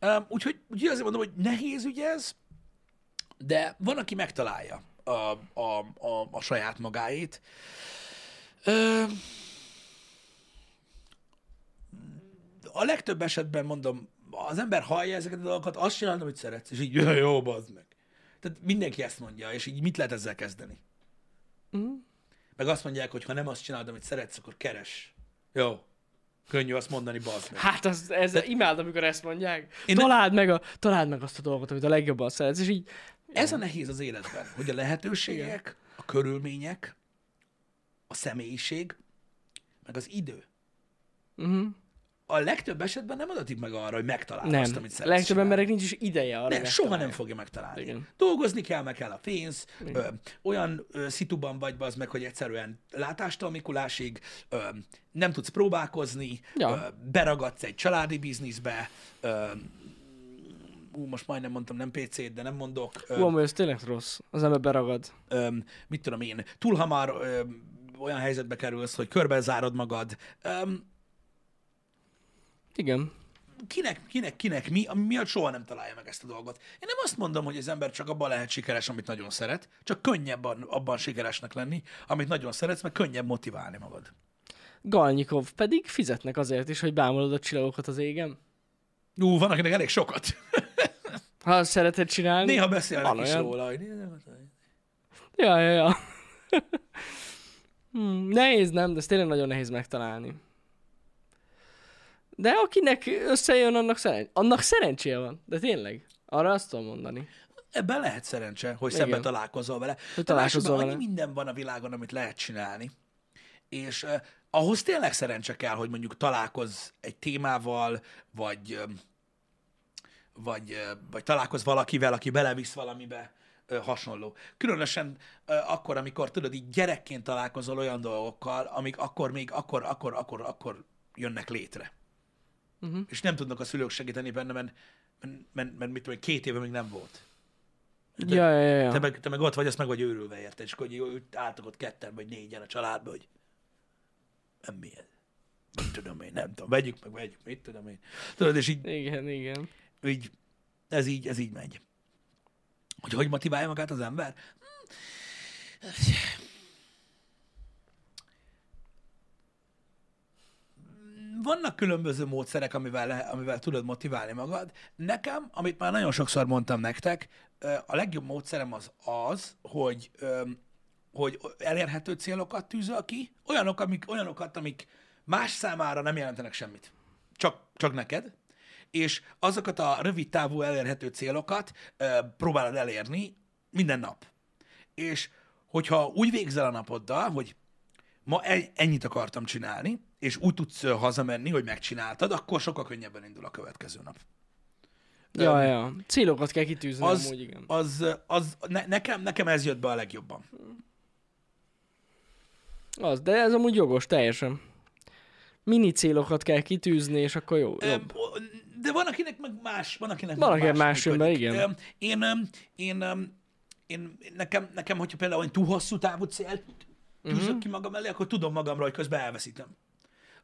Um, úgyhogy, úgyhogy azért mondom, hogy nehéz ügy ez, de van, aki megtalálja a, a, a, a saját magáét. Um, a legtöbb esetben mondom, az ember hallja ezeket a dolgokat, azt csinálod, amit szeretsz, és így, <laughs> jó, bazd meg. Tehát mindenki ezt mondja, és így mit lehet ezzel kezdeni? Mm. Meg azt mondják, hogy ha nem azt csinálod, amit szeretsz, akkor keres. Jó. Könnyű azt mondani, bazd meg. Hát az, ez, De... imádom, amikor ezt mondják. Én találd, nem... meg a, találd meg azt a dolgot, amit a legjobban szeretsz, és így... Ez a nehéz az életben, hogy a lehetőségek, a körülmények, a személyiség, meg az idő. Uh-huh a legtöbb esetben nem adatik meg arra, hogy megtalálja nem. azt, amit szeretsz. Legtöbb emberek nincs is ideje arra. Nem, soha nem fogja megtalálni. Igen. Dolgozni kell, meg kell a pénz, ö, olyan ö, szituban vagy az meg, hogy egyszerűen látástól Mikulásig ö, nem tudsz próbálkozni, ja. ö, beragadsz egy családi bizniszbe, ö, ú, most majdnem mondtam nem PC-t, de nem mondok. Ú, ez tényleg rossz. Az ember beragad. Ö, mit tudom én, túl hamar ö, olyan helyzetbe kerülsz, hogy körbezárod magad. Ö, igen. Kinek, kinek, kinek mi, ami miatt soha nem találja meg ezt a dolgot. Én nem azt mondom, hogy az ember csak abban lehet sikeres, amit nagyon szeret, csak könnyebb abban sikeresnek lenni, amit nagyon szeretsz, meg könnyebb motiválni magad. Galnyikov pedig fizetnek azért is, hogy bámulod a csillagokat az égen. Ú, van akinek elég sokat. <laughs> ha szereted csinálni. Néha beszélnek is róla. Hogy... Ja, ja, ja. <laughs> hmm, nehéz nem, de ez tényleg nagyon nehéz megtalálni. De akinek összejön, annak, szeren... annak szerencséje van. De tényleg. Arra azt tudom mondani. Ebben lehet szerencse, hogy Igen. szemben találkozol vele. Hogy találkozol vele. annyi minden van a világon, amit lehet csinálni. És uh, ahhoz tényleg szerencse kell, hogy mondjuk találkozz egy témával, vagy, uh, vagy, uh, vagy találkozz valakivel, aki belevisz valamibe uh, hasonló. Különösen uh, akkor, amikor tudod, így gyerekként találkozol olyan dolgokkal, amik akkor még, akkor, akkor, akkor, akkor jönnek létre uh-huh. és nem tudnak a szülők segíteni benne, mert, mert, mert, mert mit tudom, két éve még nem volt. De Ja, ja, ja. Te, meg, te meg ott vagy, azt meg vagy őrülve érted, és akkor hogy jó, álltok ott ketten vagy négyen a családba, hogy nem mi ez. Nem tudom én, nem tudom, vegyük meg, vegyük, mit tudom én. Tudod, és így, Igen, igen. így ez így, ez így megy. Hogy hogy motiválja magát az ember? Vannak különböző módszerek, amivel, amivel tudod motiválni magad. Nekem, amit már nagyon sokszor mondtam nektek, a legjobb módszerem az az, hogy, hogy elérhető célokat tűzöl ki, olyanok, amik, olyanokat, amik más számára nem jelentenek semmit. Csak, csak neked. És azokat a rövid távú elérhető célokat ö, próbálod elérni minden nap. És hogyha úgy végzel a napoddal, hogy ma ennyit akartam csinálni, és úgy tudsz hazamenni, hogy megcsináltad, akkor sokkal könnyebben indul a következő nap. Ja, ja. Célokat kell kitűzni Az, amúgy, igen. az, az ne, nekem, nekem ez jött be a legjobban. Az, de ez amúgy jogos, teljesen. Mini célokat kell kitűzni, és akkor jó, jobb. De van, akinek meg más, van, akinek Van, akinek más jön be, működik. igen. Én, én, ö, én, nekem, nekem, hogyha például egy túl hosszú távú célt tűzök uh-huh. ki magam elé, akkor tudom magamra, hogy közben elveszítem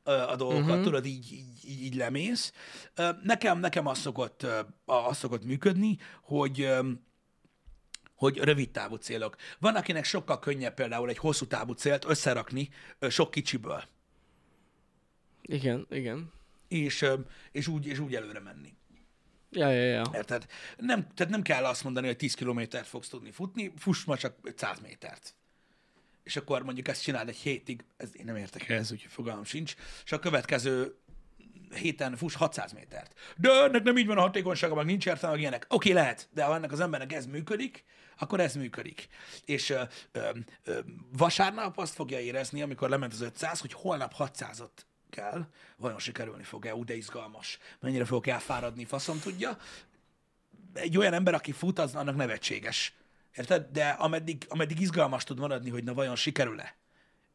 a dolgokat, uh-huh. tudod, így, így, így, így lemész. Nekem, nekem az szokott, az szokott működni, hogy hogy rövid távú célok. Van, akinek sokkal könnyebb például egy hosszú távú célt összerakni sok kicsiből, Igen, igen. és, és, úgy, és úgy előre menni. Ja, ja, ja. Érted? Nem, tehát nem kell azt mondani, hogy 10 kilométert fogsz tudni futni, fuss ma csak 100 métert. És akkor mondjuk ezt csináld egy hétig, ez én nem értek ehhez, úgyhogy fogalmam sincs, és a következő héten fuss 600 métert. De ennek nem így van a hatékonysága, meg nincs értelme, meg ilyenek. Oké, okay, lehet, de ha ennek az embernek ez működik, akkor ez működik. És ö, ö, ö, vasárnap azt fogja érezni, amikor lement az 500, hogy holnap 600-ot kell, vajon sikerülni fog-e, úgy de izgalmas. Mennyire fogok elfáradni, faszom tudja. Egy olyan ember, aki fut, az annak nevetséges. Érted? De ameddig, ameddig izgalmas tud maradni, hogy na vajon sikerül-e,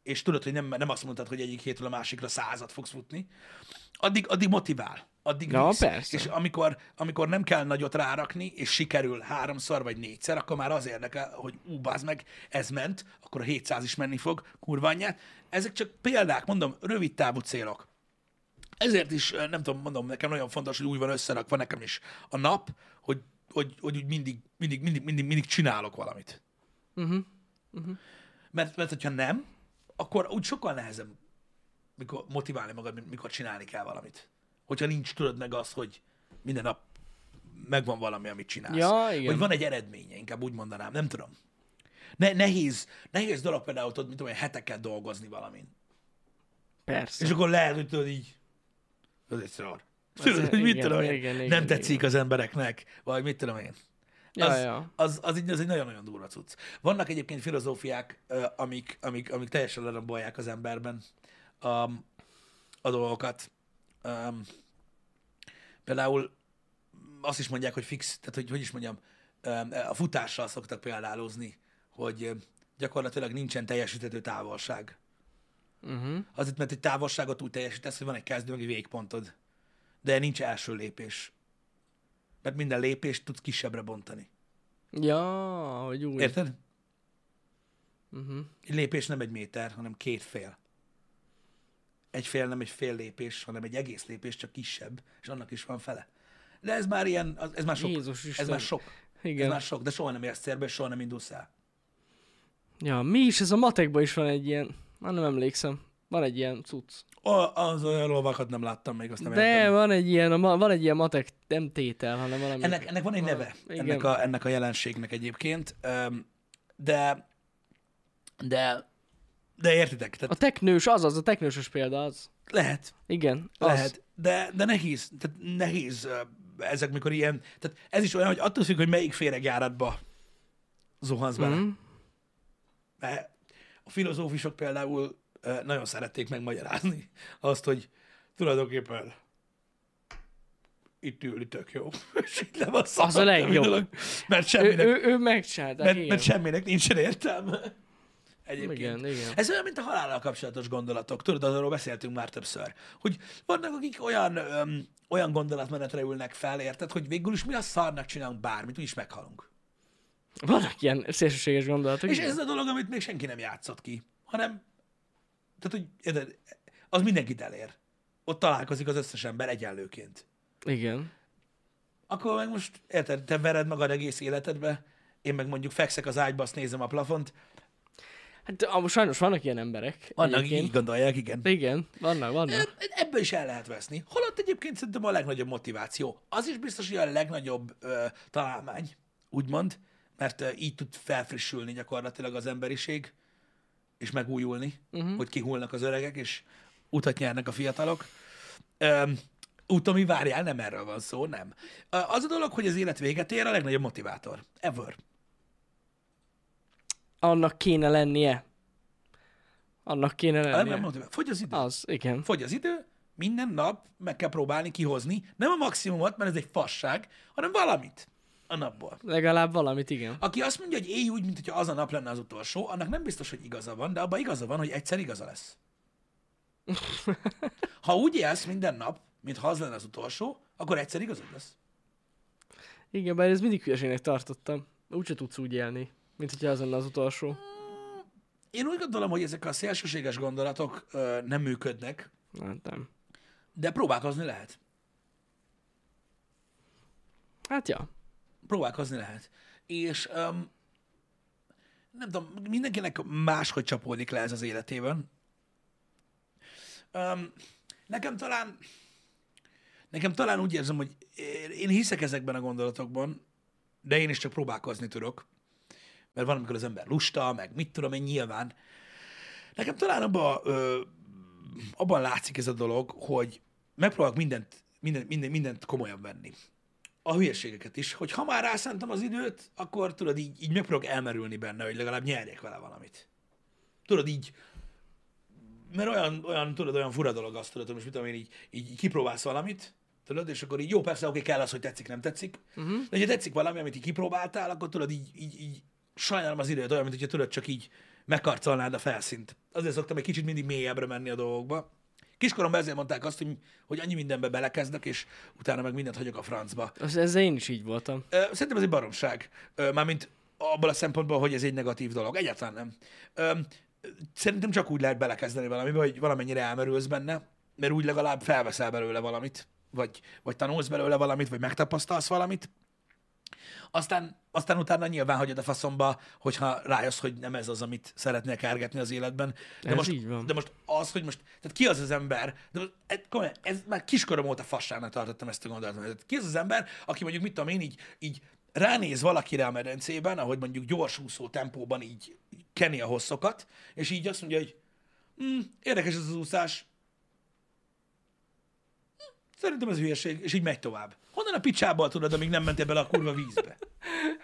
és tudod, hogy nem, nem azt mondtad, hogy egyik hétről a másikra százat fogsz futni, addig, addig motivál. Addig Ja, visz. persze. És amikor, amikor nem kell nagyot rárakni, és sikerül háromszor vagy négyszer, akkor már az érdekel, hogy ú, bázd meg, ez ment, akkor a 700 is menni fog, kurva anyját. Ezek csak példák, mondom, rövid távú célok. Ezért is, nem tudom, mondom, nekem nagyon fontos, hogy úgy van összerakva nekem is a nap, hogy, hogy, hogy úgy mindig, mindig, mindig, mindig, mindig csinálok valamit. Uh-huh. Mert, mert hogyha nem, akkor úgy sokkal nehezebb mikor motiválni magad, mikor csinálni kell valamit. Hogyha nincs, tudod meg az, hogy minden nap megvan valami, amit csinálsz. Ja, igen. Vagy van egy eredménye, inkább úgy mondanám, nem tudom. Ne, nehéz, nehéz dolog például, tudod, mint én, heteket dolgozni valamin. Persze. És akkor lehet, hogy tudod így, az egy szar. Tudod, hogy mit igen, tudom én, igen, igen, nem tetszik igen. az embereknek, vagy mit tudom én. Az, ja. Az, az, így, az egy nagyon-nagyon durva cucc. Vannak egyébként filozófiák, amik, amik, amik teljesen lerombolják az emberben um, a dolgokat. Um, például azt is mondják, hogy fix, tehát hogy, hogy is mondjam, um, a futással szoktak példálozni, hogy gyakorlatilag nincsen teljesíthető távolság. Uh-huh. Azért, mert egy távolságot úgy teljesítesz, hogy van egy kezdő, meg egy végpontod. De nincs első lépés. Mert minden lépést tudsz kisebbre bontani. Ja, hogy úgy. Érted? Uh-huh. Egy lépés nem egy méter, hanem két fél. Egy fél nem egy fél lépés, hanem egy egész lépés, csak kisebb, és annak is van fele. De ez már ilyen, ez már sok. Jézus ez Isten. már sok. Ez Igen. már sok, de soha nem érsz célba, és soha nem indulsz el. Ja, mi is? Ez a matekban is van egy ilyen... Már nem emlékszem. Van egy ilyen cucc. O, az olyan lovakat nem láttam még, azt nem De értem. van egy ilyen, a van egy ilyen matek, nem tétel, hanem valami. Ennek, ennek van egy neve, igen. ennek a, ennek a jelenségnek egyébként, de, de, de értitek, tehát A teknős, az az, a teknősös példa az. lehet, Igen, az. Lehet, de, de nehéz, tehát nehéz ezek, mikor ilyen, tehát ez is olyan, hogy attól függ, hogy melyik féregjáratba zuhansz bele. Mhm. Mert a filozófusok például nagyon szerették megmagyarázni azt, hogy tulajdonképpen itt ülni tök jó. <laughs> És így le van Az a legjobb. dolog, Mert Ő, semminek, ő, ő megcsinálták, mert, igen. mert semminek nincsen értelme. Egyébként. Igen, igen. Ez olyan, mint a halállal kapcsolatos gondolatok. Tudod, arról beszéltünk már többször. Hogy vannak, akik olyan, öm, olyan gondolatmenetre ülnek fel, érted, hogy végül is mi a szarnak csinálunk bármit, úgyis meghalunk. Vannak ilyen szélsőséges gondolatok. És igen. ez a dolog, amit még senki nem játszott ki, hanem, tehát, hogy az mindenkit elér. Ott találkozik az összes ember egyenlőként. Igen. Akkor meg most, érted, te vered magad egész életedbe, én meg mondjuk fekszek az ágyba, azt nézem a plafont. Hát sajnos vannak ilyen emberek. Annak egyébként. így gondolják, igen. Igen, vannak, vannak. Ebből is el lehet veszni. Holott egyébként szerintem a legnagyobb motiváció. Az is biztos, hogy a legnagyobb ö, találmány, úgymond, mert ö, így tud felfrissülni gyakorlatilag az emberiség, és megújulni, uh-huh. hogy kihullnak az öregek, és utat nyernek a fiatalok. Ö, Úton, mi várjál, nem erről van szó, nem. Az a dolog, hogy az élet véget ér, a legnagyobb motivátor. Ever. Annak kéne lennie. Annak kéne lennie. motivátor. Fogy az idő. Az, igen. Fogy az idő, minden nap meg kell próbálni kihozni, nem a maximumot, mert ez egy fasság, hanem valamit a napból. Legalább valamit, igen. Aki azt mondja, hogy élj úgy, mintha az a nap lenne az utolsó, annak nem biztos, hogy igaza van, de abban igaza van, hogy egyszer igaza lesz. <laughs> Ha úgy élsz minden nap, mintha az lenne az utolsó, akkor egyszer igazad lesz. Igen, bár ez mindig hülyeségnek tartottam. Úgyse tudsz úgy élni, mint hogyha az lenne az utolsó. Én úgy gondolom, hogy ezek a szélsőséges gondolatok ö, nem működnek, Nem, nem. de próbálkozni lehet. Hát ja. Próbálkozni lehet. És um, nem tudom, mindenkinek máshogy csapódik le ez az életében. Um, nekem talán nekem talán úgy érzem, hogy én hiszek ezekben a gondolatokban, de én is csak próbálkozni tudok. Mert van, amikor az ember lusta, meg mit tudom én nyilván. Nekem talán abban, abban látszik ez a dolog, hogy megpróbálok mindent, minden, minden, mindent komolyan venni a hülyeségeket is, hogy ha már rászántam az időt, akkor tudod, így, így megpróbálok elmerülni benne, hogy legalább nyerjek vele valamit. Tudod, így, mert olyan, olyan, tudod, olyan fura dolog azt, tudod, most mit tudom én, így, így kipróbálsz valamit, tudod, és akkor így jó, persze, oké, kell az, hogy tetszik, nem tetszik, uh-huh. de ha tetszik valami, amit így kipróbáltál, akkor tudod, így, így, így sajnálom az időt, olyan, mint hogyha tudod, csak így megkarcolnád a felszínt. Azért szoktam egy kicsit mindig mélyebbre menni a dolgokba. Kiskoromban ezért mondták azt, hogy, hogy annyi mindenbe belekezdek, és utána meg mindent hagyok a francba. Az, ezzel én is így voltam. Szerintem ez egy baromság. Mármint abból a szempontból, hogy ez egy negatív dolog. Egyáltalán nem. Szerintem csak úgy lehet belekezdeni valamibe, hogy valamennyire elmerülsz benne, mert úgy legalább felveszel belőle valamit, vagy, vagy tanulsz belőle valamit, vagy megtapasztalsz valamit. Aztán, aztán utána nyilván hagyod a faszomba, hogyha rájössz, hogy nem ez az, amit szeretnél kárgetni az életben. De Ez most, így van. De most az, hogy most, tehát ki az az ember, de most, ez, komolyan, ez már kiskorom óta fassának tartottam ezt a gondolatot. Tehát ki az az ember, aki mondjuk, mit tudom én, így, így ránéz valakire a medencében, ahogy mondjuk gyorsúszó tempóban így keni a hosszokat, és így azt mondja, hogy hm, érdekes ez az úszás, Hm, Szerintem ez hülyeség, és így megy tovább. Honnan a picsából tudod, amíg nem mentél bele a kurva vízbe? <laughs>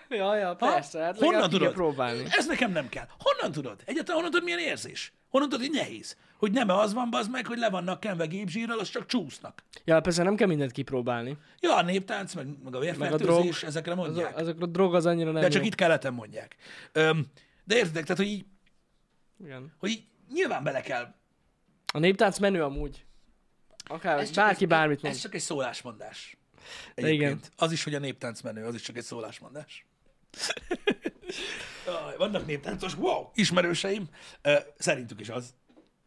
Ja, ja, Ha? persze, hát Honnan tudod? próbálni. Ez nekem nem kell. Honnan tudod? Egyáltalán honnan tudod, milyen érzés? Honnan tudod, hogy nehéz? Hogy nem az van, az meg, hogy le vannak kenve gépzsírral, az csak csúsznak. Ja, persze nem kell mindent kipróbálni. Ja, a néptánc, meg, meg a drog. vérfertőzés, ezekre Az, mondják. azokra a drog az annyira nem De csak jó. itt keleten mondják. Öm, de értitek, tehát, hogy így, Igen. hogy így nyilván bele kell. A néptánc menő amúgy. Akár Ez csak bárki egy, bármit mond. Ez csak egy szólásmondás. Igen. Egyébként. Az is, hogy a néptánc menő, az is csak egy szólásmondás. <laughs> Vannak néptáncos, wow, ismerőseim. Szerintük is az.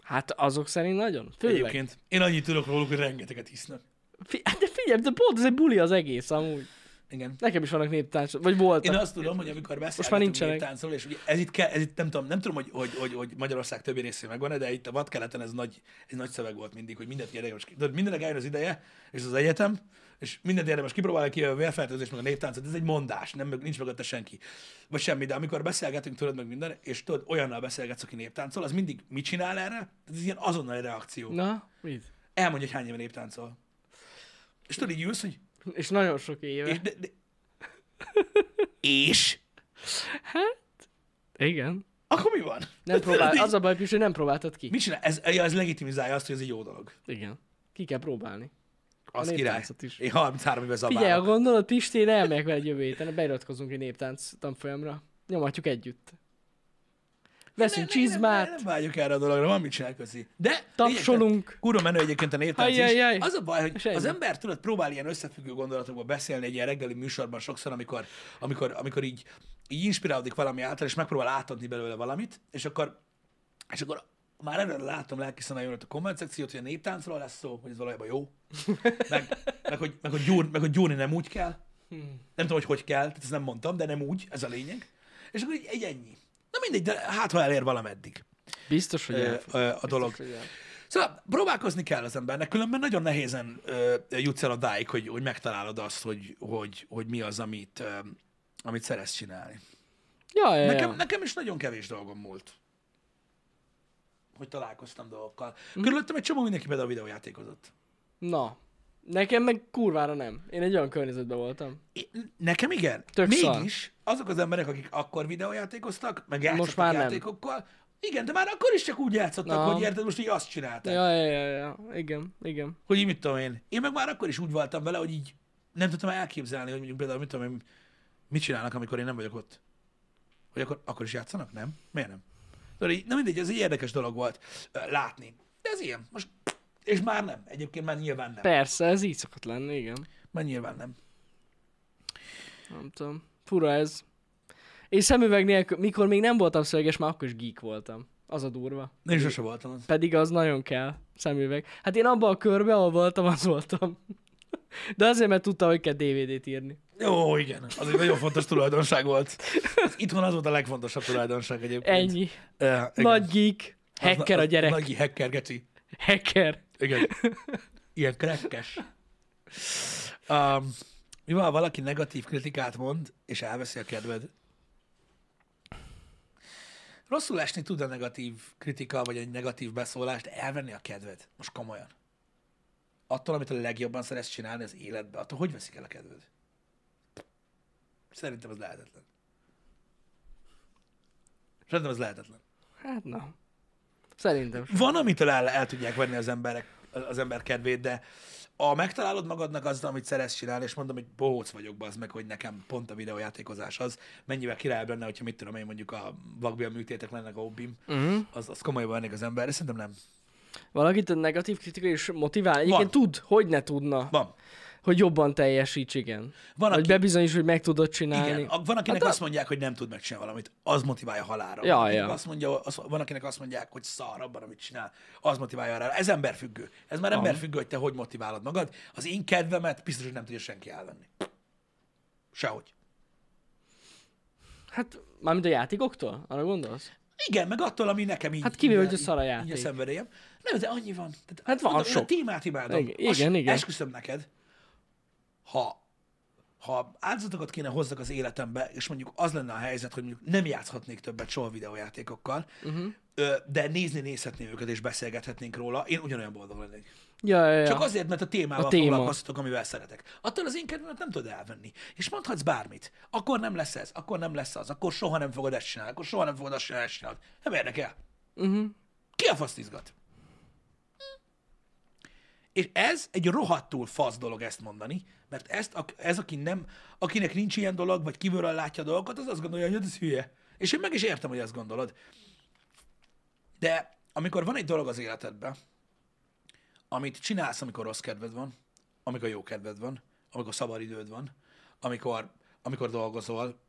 Hát azok szerint nagyon. Főleg. Egyébként. Én annyit tudok róluk, hogy rengeteget hisznek. Fi- hát de figyelj, de pont ez egy buli az egész amúgy. Igen. Nekem is vannak néptánc, vagy voltak. Én azt tudom, hogy amikor beszélgetünk néptáncról, és ugye ez itt, kell, ez itt nem tudom, nem tudom, hogy, hogy, hogy, hogy Magyarország többi részén megvan de itt a vadkeleten ez nagy, ez nagy szöveg volt mindig, hogy mindent de mindenek eljön az ideje, és az egyetem, és mindent érdemes kipróbálni ki a vérfertőzés, meg a néptáncot, ez egy mondás, nem, nincs mögötte senki. Vagy semmi, de amikor beszélgetünk, tudod meg minden, és tudod, olyannal beszélgetsz, aki néptáncol, az mindig mit csinál erre? Ez ilyen azonnali reakció. Na, mit? Elmondja, hogy hány éve néptáncol. És tudod, így ülsz, hogy És nagyon sok éve. és, de, de, és? Igen. Akkor mi van? Nem próbál, <laughs> az a baj, hogy nem próbáltad ki. Mit csinál? Ez, ez legitimizálja azt, hogy ez egy jó dolog. Igen. Ki kell próbálni. Az A király. is. Én 33 éve Figyelj, zabálok. gondolod, Pisti, én elmegyek veled jövő héten, beiratkozunk egy néptánc tanfolyamra. Nyomatjuk együtt. Veszünk Nem- nem- csizmát, Nem, nem vágyok erre a dologra, van mit csinál közi. De tapsolunk. Kurva menő egyébként a néptánc is. Az a baj, hogy ennyi. az ember tudod próbál ilyen összefüggő gondolatokból beszélni egy ilyen reggeli műsorban sokszor, amikor, amikor, amikor így, így inspirálódik valami által, és megpróbál átadni belőle valamit, és akkor, és akkor már előre látom lelki jön a komment szekciót, hogy a néptáncról lesz szó, hogy ez valójában jó, <laughs> meg, meg, hogy, meg, hogy, gyúr, meg hogy gyúrni nem úgy kell, nem tudom, hogy hogy kell, tehát ezt nem mondtam, de nem úgy, ez a lényeg. És akkor egy, egy ennyi. Na mindegy, de hát ha elér valameddig Biztos, hogy ö, ö, a dolog. Biztos, hogy. Szóval próbálkozni kell az embernek, különben nagyon nehézen ö, jutsz el odáig, hogy, hogy megtalálod azt, hogy, hogy, hogy mi az, amit, ö, amit szeretsz csinálni. Ja, ja, Nekem, ja. nekem is nagyon kevés dolgom múlt, hogy találkoztam dolgokkal. Körülöttem egy csomó mindenki például videójátékozott. Na, nekem meg kurvára nem. Én egy olyan környezetben voltam. É- Nekem igen. Tök Mégis azok az emberek, akik akkor videójátékoztak, meg játszottak Most már nem. játékokkal, igen, de már akkor is csak úgy játszottak, Na. hogy érted, most így azt csinálták. Ja, ja, ja, ja. Igen, igen. Hogy így mit tudom én. Én meg már akkor is úgy voltam vele, hogy így nem tudtam elképzelni, hogy mondjuk például mit tudom én, mit csinálnak, amikor én nem vagyok ott. Hogy akkor, akkor is játszanak? Nem? Miért nem? Tudod, így, na mindegy, ez egy érdekes dolog volt látni. De ez ilyen. Most, és már nem. Egyébként már nyilván nem. Persze, ez így szokott lenni, igen. Már nyilván nem. Nem tudom. Fura ez. Én szemüveg nélkül, mikor még nem voltam szöveges, már akkor is geek voltam. Az a durva. Én sose voltam az. Pedig az nagyon kell, szemüveg. Hát én abban a körbe, ahol voltam, az voltam. <laughs> De azért, mert tudtam, hogy kell DVD-t írni. Jó, igen. Az egy nagyon fontos tulajdonság volt. Itthon az volt a legfontosabb tulajdonság egyébként. Ennyi. Uh. Nagy geek. Hacker a gyerek. Nagy hacker, geci. Hacker. Igen. Ilyen krekkes. Um, mi van, ha valaki negatív kritikát mond, és elveszi a kedved? Rosszul esni tud a negatív kritika, vagy egy negatív beszólást, elvenni a kedved. Most komolyan. Attól, amit a legjobban szeretsz csinálni az életbe, attól hogy veszik el a kedved? Szerintem ez lehetetlen. Szerintem ez lehetetlen. Hát na. Szerintem. sem. Van, amitől el, el tudják venni az emberek, az ember kedvét, de a megtalálod magadnak azt, amit szeretsz csinálni, és mondom, hogy bohóc vagyok, az meg, hogy nekem pont a videójátékozás az, mennyivel királybb lenne, hogyha mit tudom én, mondjuk a vakbél műtétek lennek a hobbim, Uh-huh. az, az komolyban vennék az ember, de szerintem nem. Valakit a negatív kritika is motivál. Egyébként tud, hogy ne tudna, Van. Hogy jobban teljesíts, igen. Van, Hogy aki, bebizonyíts, hogy meg tudod csinálni. igen, van, akinek Hát azt mondják, hogy nem tud megcsinálni valamit, az motiválja halára. Ja, ja. Azt mondja, az, van, akinek azt mondják, hogy szar abban, amit csinál, az motiválja rá. Ez emberfüggő. Ez már emberfüggő, hogy te hogy motiválod magad. Az én kedvemet biztos, hogy nem tudja senki elvenni. Sehogy. Hát, mármint a játékoktól? Arra gondolsz? Igen, meg attól, ami nekem így... Hát kivéve, hogy a szar a játék. Így a szenvedélyem. Nem, de annyi van. Tehát, Hát van mondom, én sok. A témát imádom. Igen, Azt igen, igen. Esküszöm neked, ha, ha áldozatokat kéne hozzak az életembe, és mondjuk az lenne a helyzet, hogy mondjuk nem játszhatnék többet soha videójátékokkal, uh-huh. de nézni nézhetném őket, és beszélgethetnénk róla, én ugyanolyan boldog lennék. Ja, ja, ja. Csak azért, mert a témával A téma. foglalkoztatok, amivel szeretek. Attól az én kedvemet nem tudod elvenni. És mondhatsz bármit. Akkor nem lesz ez, akkor nem lesz az, akkor soha nem fogod ezt csinálni, akkor soha nem fogod azt csinálni, ezt csinálni. Nem érdekel. Uh-huh. Ki a faszt izgat? És ez egy rohadtul fasz dolog ezt mondani, mert ezt, ak- ez aki nem, akinek nincs ilyen dolog, vagy kívülről látja a dolgokat, az azt gondolja, hogy ez hülye. És én meg is értem, hogy azt gondolod. De amikor van egy dolog az életedben, amit csinálsz, amikor rossz kedved van, amikor jó kedved van, amikor szabad időd van, amikor, amikor dolgozol,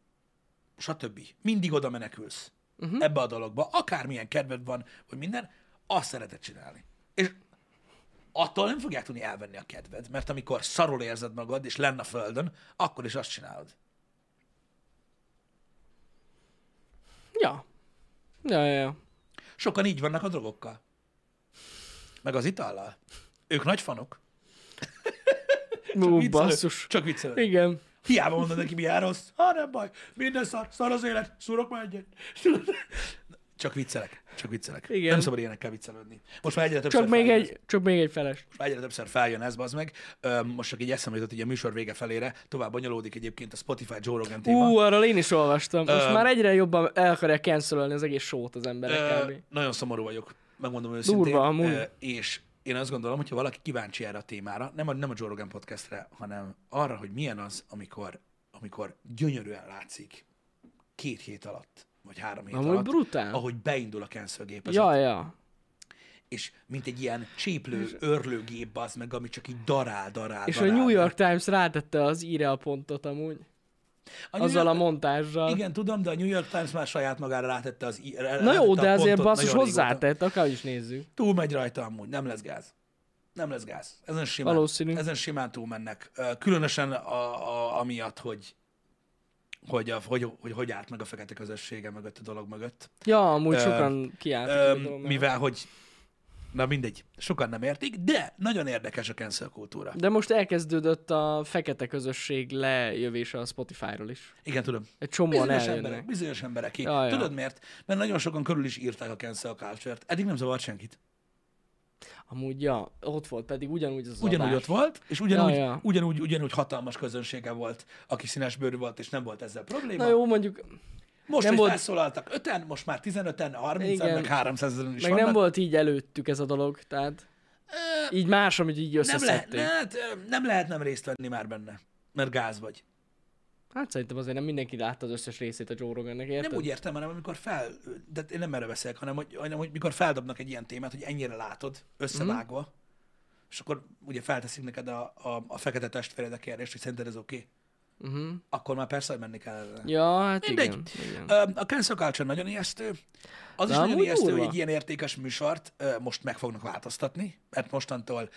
stb. Mindig oda menekülsz uh-huh. ebbe a dologba, akármilyen kedved van, vagy minden, azt szereted csinálni. És attól nem fogják tudni elvenni a kedved, mert amikor szarul érzed magad, és lenne a földön, akkor is azt csinálod. Ja. Ja, ja, ja. Sokan így vannak a drogokkal. Meg az itallal. Ők nagy fanok. Viccelő. basszus. Csak viccelő. Igen. Hiába mondod neki, milyen rossz. Ha, nem baj. Minden szar. Szar az élet. Szúrok már egyet. <laughs> Csak viccelek. Csak viccelek. Igen. Nem szabad ilyenekkel viccelődni. Most már egyre többször Csak még, ez. egy, csak még egy feles. Most már egyre többször feljön ez, az meg. Most csak így eszembe jutott, így a műsor vége felére. Tovább bonyolódik egyébként a Spotify Joe Rogan téma. Ú, arról én is olvastam. Most Ö, már egyre jobban el akarják cancelölni az egész sót az emberek Ö, nagyon szomorú vagyok, megmondom őszintén. Durva, amúgy. És én azt gondolom, hogyha valaki kíváncsi erre a témára, nem a, nem a Joe Rogan podcastre, hanem arra, hogy milyen az, amikor, amikor gyönyörűen látszik két hét alatt, vagy három hét Amúgy alatt, brutál. ahogy beindul a cancel gépezet, Ja, ja. és mint egy ilyen cséplő, örlőgép az meg, ami csak így darál, darál, És a darál. New York Times rátette az íre a pontot amúgy. A New Azzal a York- montással. Igen, tudom, de a New York Times már saját magára rátette az... í- Na rátette jó, a de azért basszus hozzátett, akár is nézzük. Túl megy rajta amúgy, nem lesz gáz. Nem lesz gáz. Ezen simán, Valószínű. Ezen simán túlmennek. Ö, Különösen a, a, amiatt, hogy hogy, a, hogy, hogy, hogy állt meg a fekete közössége mögött, a dolog mögött. Ja, amúgy Ö, sokan kiálltak. Ö, mivel, hogy na mindegy, sokan nem értik, de nagyon érdekes a cancel kultúra. De most elkezdődött a fekete közösség lejövése a Spotify-ról is. Igen, tudom. Egy csomóan Bizonyos eljönnek. emberek, bizonyos emberek. Ja, ja. Tudod miért? Mert nagyon sokan körül is írták a cancel culture-t. Eddig nem zavart senkit. Amúgy, ja, ott volt pedig ugyanúgy az Ugyanúgy adás. ott volt, és ugyanúgy, Ja, ja. ugyanúgy, ugyanúgy hatalmas közönsége volt, aki színes bőrű volt, és nem volt ezzel probléma. Na jó, mondjuk, most, nem hogy volt- felszólaltak öten, most már 15-en, 30-en, Igen. meg 300 ezeren is meg vannak. nem volt így előttük ez a dolog, tehát így más, amit így nem, lehet, összeszedték. ne, hát, ö, nem lehet nem részt venni már benne, mert gáz vagy. Hát szerintem azért nem mindenki látta az összes részét a Joe Rogannek, érted? Nem úgy értem, hanem amikor fel, de én nem erre beszélek, hanem hogy, hanem hogy mikor feldobnak egy ilyen témát, hogy ennyire látod, összevágva, Mhm. és akkor ugye felteszik neked a, a, a fekete testvéred a kérdést, hogy szerinted ez oké, okay. Uh-huh. akkor már persze, hogy menni kell ellene. Ja, hát Mindegy. igen. igen. A cancel culture nagyon ijesztő. Az is De nagyon amúgy ijesztő, durva. hogy egy ilyen értékes műsort most meg fognak változtatni, mert mostantól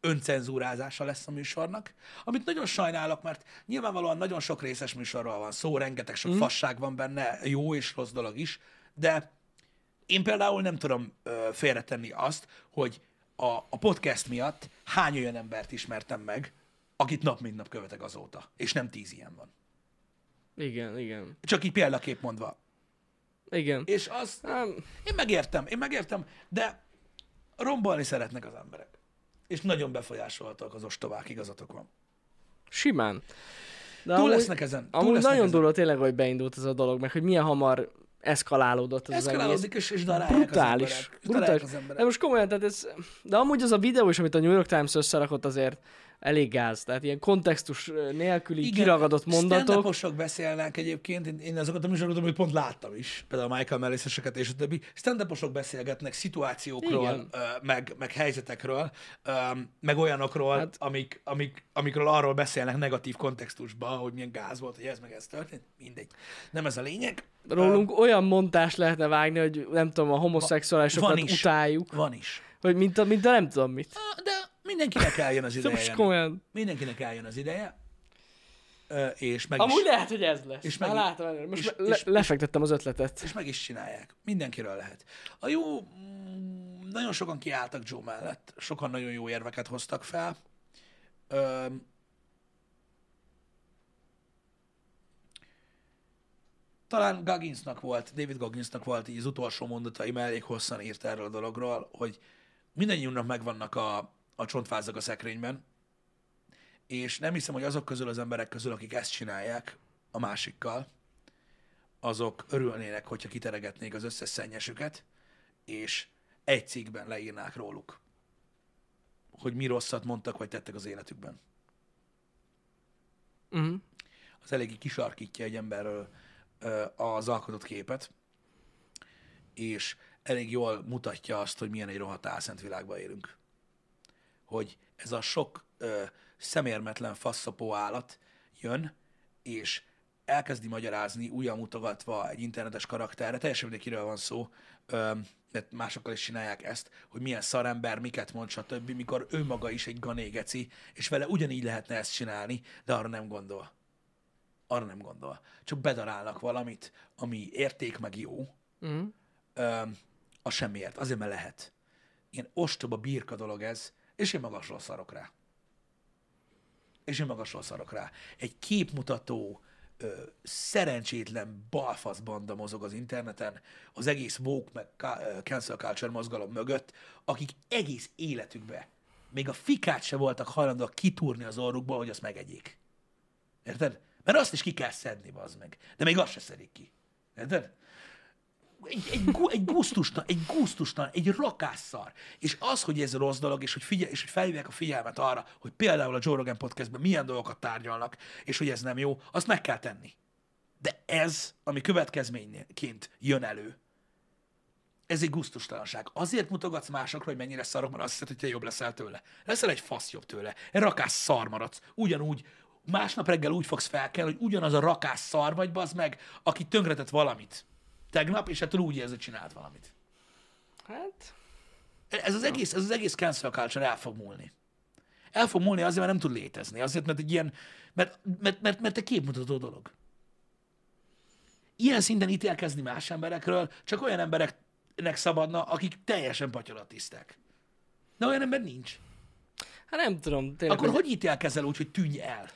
öncenzúrázása lesz a műsornak, amit nagyon sajnálok, mert nyilvánvalóan nagyon sok részes műsorról van szó, rengeteg sok mm. fasság van benne, jó és rossz dolog is, de én például nem tudom ö, félretenni azt, hogy a, a podcast miatt hány olyan embert ismertem meg, akit nap mint nap követek azóta, és nem tíz ilyen van. Igen, igen. Csak így példakép mondva. Igen. És az, Nem, én megértem, én megértem, de rombolni szeretnek az emberek. És nagyon befolyásolhatóak az ostobák, igazatok van. simán. De Túl amúgy- lesznek ezen. Túl Amúgy lesznek nagyon durva tényleg, hogy beindult ez a dolog, meg hogy milyen hamar eszkalálódott ez az egész. Eszkalálódik, és, és darálják Brutális. az emberek. És Brutális. az emberek. De most komolyan, tehát ez, de amúgy az a videó is, amit a New York Times összerakott azért elég gáz. Tehát ilyen kontextus nélküli Igen, kiragadott mondatok. stand-uposok beszélnek egyébként, én, én azokat a műsorokat, amit pont láttam is, például a Michael Melliseseket és a többi, stand beszélgetnek szituációkról, Igen. meg, meg helyzetekről, meg olyanokról, hát, amik, amik, amikről arról beszélnek negatív kontextusban, hogy milyen gáz volt, hogy ez meg ez történt, mindegy. Nem ez a lényeg. Rólunk olyan mondást lehetne vágni, hogy nem tudom, a Van homoszexuálisokat is. utáljuk, Van is. vagy mint a, mint a nem tudom mit. De mindenkinek eljön az De ideje. most komolyan. Mindenkinek eljön az ideje, ö, és meg Amúgy is, lehet, hogy ez lesz. És Már meg- látom. Most és- le, és- lefektettem az ötletet. és meg is csinálják. Mindenkiről lehet. A jó, mm, nagyon sokan kiálltak Joe mellett, sokan nagyon jó érveket hoztak fel. Öm, talán Gagginsnak volt, David Gagginsnak volt így az utolsó mondatai, mert elég hosszan írt erről a dologról, hogy mindannyiunknak megvannak a, a csontvázak a szekrényben, és nem hiszem, hogy azok közül az emberek közül, akik ezt csinálják a másikkal, azok örülnének, hogyha kiteregetnék az összes szennyesüket, és egy cikkben leírnák róluk, hogy mi rosszat mondtak, vagy tettek az életükben. Uh-huh. Az eléggé kisarkítja egy emberről az alkotott képet, és elég jól mutatja azt, hogy milyen egy rohadt álszent világban élünk. Hogy ez a sok ö, szemérmetlen faszapó állat jön, és elkezdi magyarázni, újra mutogatva egy internetes karakterre, teljesen mindegy, kiről van szó, ö, mert másokkal is csinálják ezt, hogy milyen szarember, miket mond, stb., mikor ő maga is egy ganégeci, és vele ugyanígy lehetne ezt csinálni, de arra nem gondol. Arra nem gondol. Csak bedarálnak valamit, ami érték meg jó, Uh-huh. ö, a semmiért. Azért, mert lehet. Ilyen ostoba birka dolog ez, és én magasról szarok rá. És én magasról szarok rá. Egy képmutató, ö, szerencsétlen balfasz banda mozog az interneten, az egész woke meg cancel culture mozgalom mögött, akik egész életükbe még a fikát se voltak hajlandóak kitúrni az orrukból, hogy azt megegyék. Érted? Mert azt is ki kell szedni, bazd meg. De még azt se szedik ki. Érted? Egy, egy, egy gusztustan, egy gusztustan, egy rakásszar. És az, hogy ez rossz dolog, és hogy, figyel, és hogy felhívják a figyelmet arra, hogy például a Joe Rogan podcastben milyen dolgokat tárgyalnak, és hogy ez nem jó, azt meg kell tenni. De ez, ami következményként jön elő, ez egy gusztustalanság. Azért mutogatsz másokra, hogy mennyire szarok, mert azt hiszed, hogy te jobb leszel tőle. Leszel egy fasz jobb tőle. Egy rakás szar maradsz. Ugyanúgy másnap reggel úgy fogsz felkelni, hogy ugyanaz a rakás szar vagy, bazd meg, aki tönkretett valamit tegnap, és ettől úgy érzi, hogy csinált valamit. Hát, Ez az egész, ez az egész cancel culture el fog múlni. El fog múlni azért, mert nem tud létezni. Azért, mert egy ilyen, mert, mert, mert, mert egy képmutató dolog. Ilyen szinten ítélkezni más emberekről csak olyan embereknek szabadna, akik teljesen patyolatisztek. De olyan ember nincs. hát nem tudom, tényleg. Akkor hogy ítélkezel úgy, hogy tűnj el?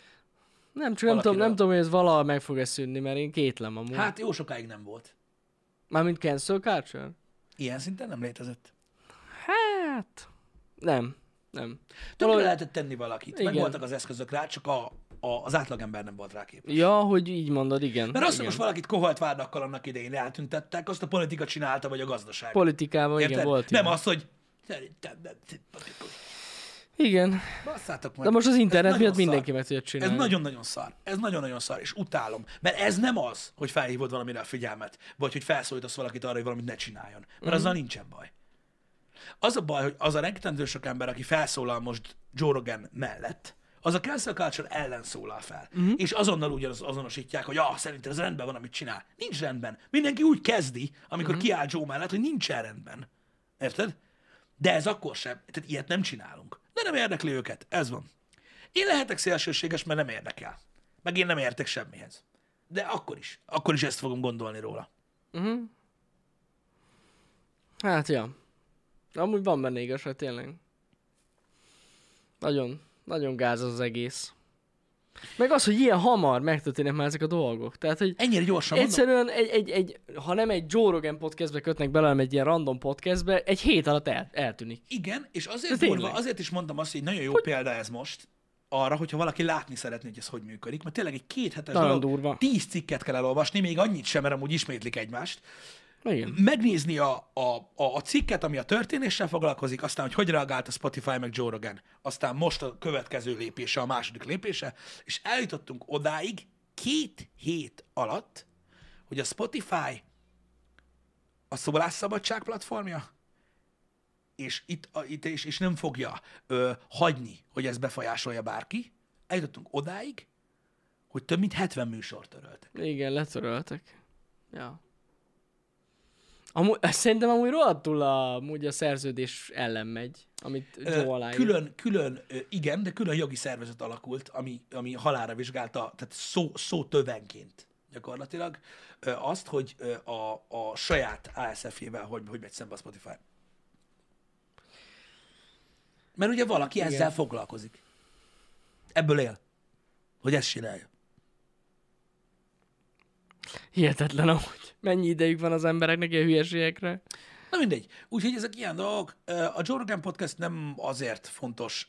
Nem, csak nem tudom, nem tudom, hogy ez valahol meg fog-e szűnni, mert én kétlem amúgy. Hát... Hát jó sokáig nem volt. Mármint cancel culture? Ilyen szinten nem létezett. Hát, nem, nem. Többre Valahogy- lehetett tenni valakit. Meg Igen. voltak az eszközök rá, csak a, a, az átlagember nem volt rá képes. Ja, hogy így mondod, igen. Mert azt, igen. most valakit koholt vádakkal annak idején eltüntettek, azt a politika csinálta, vagy a gazdaság. Politikában igen Érted? volt Nem ilyen. az, hogy. Igen, Basszátok meg. de most az Ez internet miatt mindenki meg tudja Ez csinálni. nagyon-nagyon szar. Ez nagyon-nagyon szar, és utálom. Mert ez nem az, hogy felhívod valamire a figyelmet, vagy hogy felszólítasz valakit arra, hogy valamit ne csináljon. Mert Mhm. azzal nincsen baj. Az a baj, hogy az a rengetendő sok ember, aki felszólal most Joe Rogan mellett, az a cancel culture ellen szólal fel. Uh-huh. És azonnal úgy az- azonosítják, hogy ah, szerintem ez rendben van, amit csinál. Nincs rendben. Mindenki úgy kezdi, amikor uh-huh. kiáll Joe mellett, hogy nincsen rendben. Érted? De ez akkor sem. Tehát ilyet nem csinálunk. De nem érdekli őket. Ez van. Én lehetek szélsőséges, mert nem érdekel. Meg én nem értek semmihez. De akkor is. Akkor is ezt fogom gondolni róla. Hát, ja. Amúgy van benne igazság, tényleg. Nagyon, nagyon gáz az egész. Meg az, hogy ilyen hamar megtörténnek már ezek a dolgok. Tehát, hogy Ennyire gyorsan mondom. egyszerűen egy, egy, egy, ha nem egy Joe Rogan podcastbe kötnek bele, hanem egy ilyen random podcastbe, egy hét alatt el, eltűnik. Igen, és azért durva, azért is mondtam azt, hogy nagyon jó hogy... példa ez most, arra, hogyha valaki látni szeretné, hogy ez hogy működik, mert tényleg egy két hetes Nagyon dolog, durva. tíz cikket kell elolvasni, még annyit sem, mert amúgy ismétlik egymást. Igen. Megnézni a, a, a, cikket, ami a történéssel foglalkozik, aztán, hogy hogy reagált a Spotify meg Joe Rogan, aztán most a következő lépése, a második lépése, és eljutottunk odáig két hét alatt, hogy a Spotify a szólásszabadság platformja, és, itt, a, itt és, és nem fogja ö, hagyni, hogy ez befolyásolja bárki. Eljutottunk odáig, hogy több mint 70 műsort töröltek. Igen, letöröltek. Ja. Amúgy, <laughs> szerintem amúgy rohadtul a, amúgy a szerződés ellen megy, amit Joe aláír. külön, külön, igen, de külön jogi szervezet alakult, ami, ami halára vizsgálta, tehát szó, szó tövenként gyakorlatilag azt, hogy a, a saját ASF-jével hogy, hogy megy szembe a Spotify. Mert ugye valaki igen. ezzel foglalkozik. Ebből él. Hogy ezt csinálja. Hihetetlen amúgy. Mennyi idejük van az embereknek ilyen hülyeségekre. Na mindegy. Úgyhogy ezek ilyen dolgok. A Joe Rogan Podcast nem azért fontos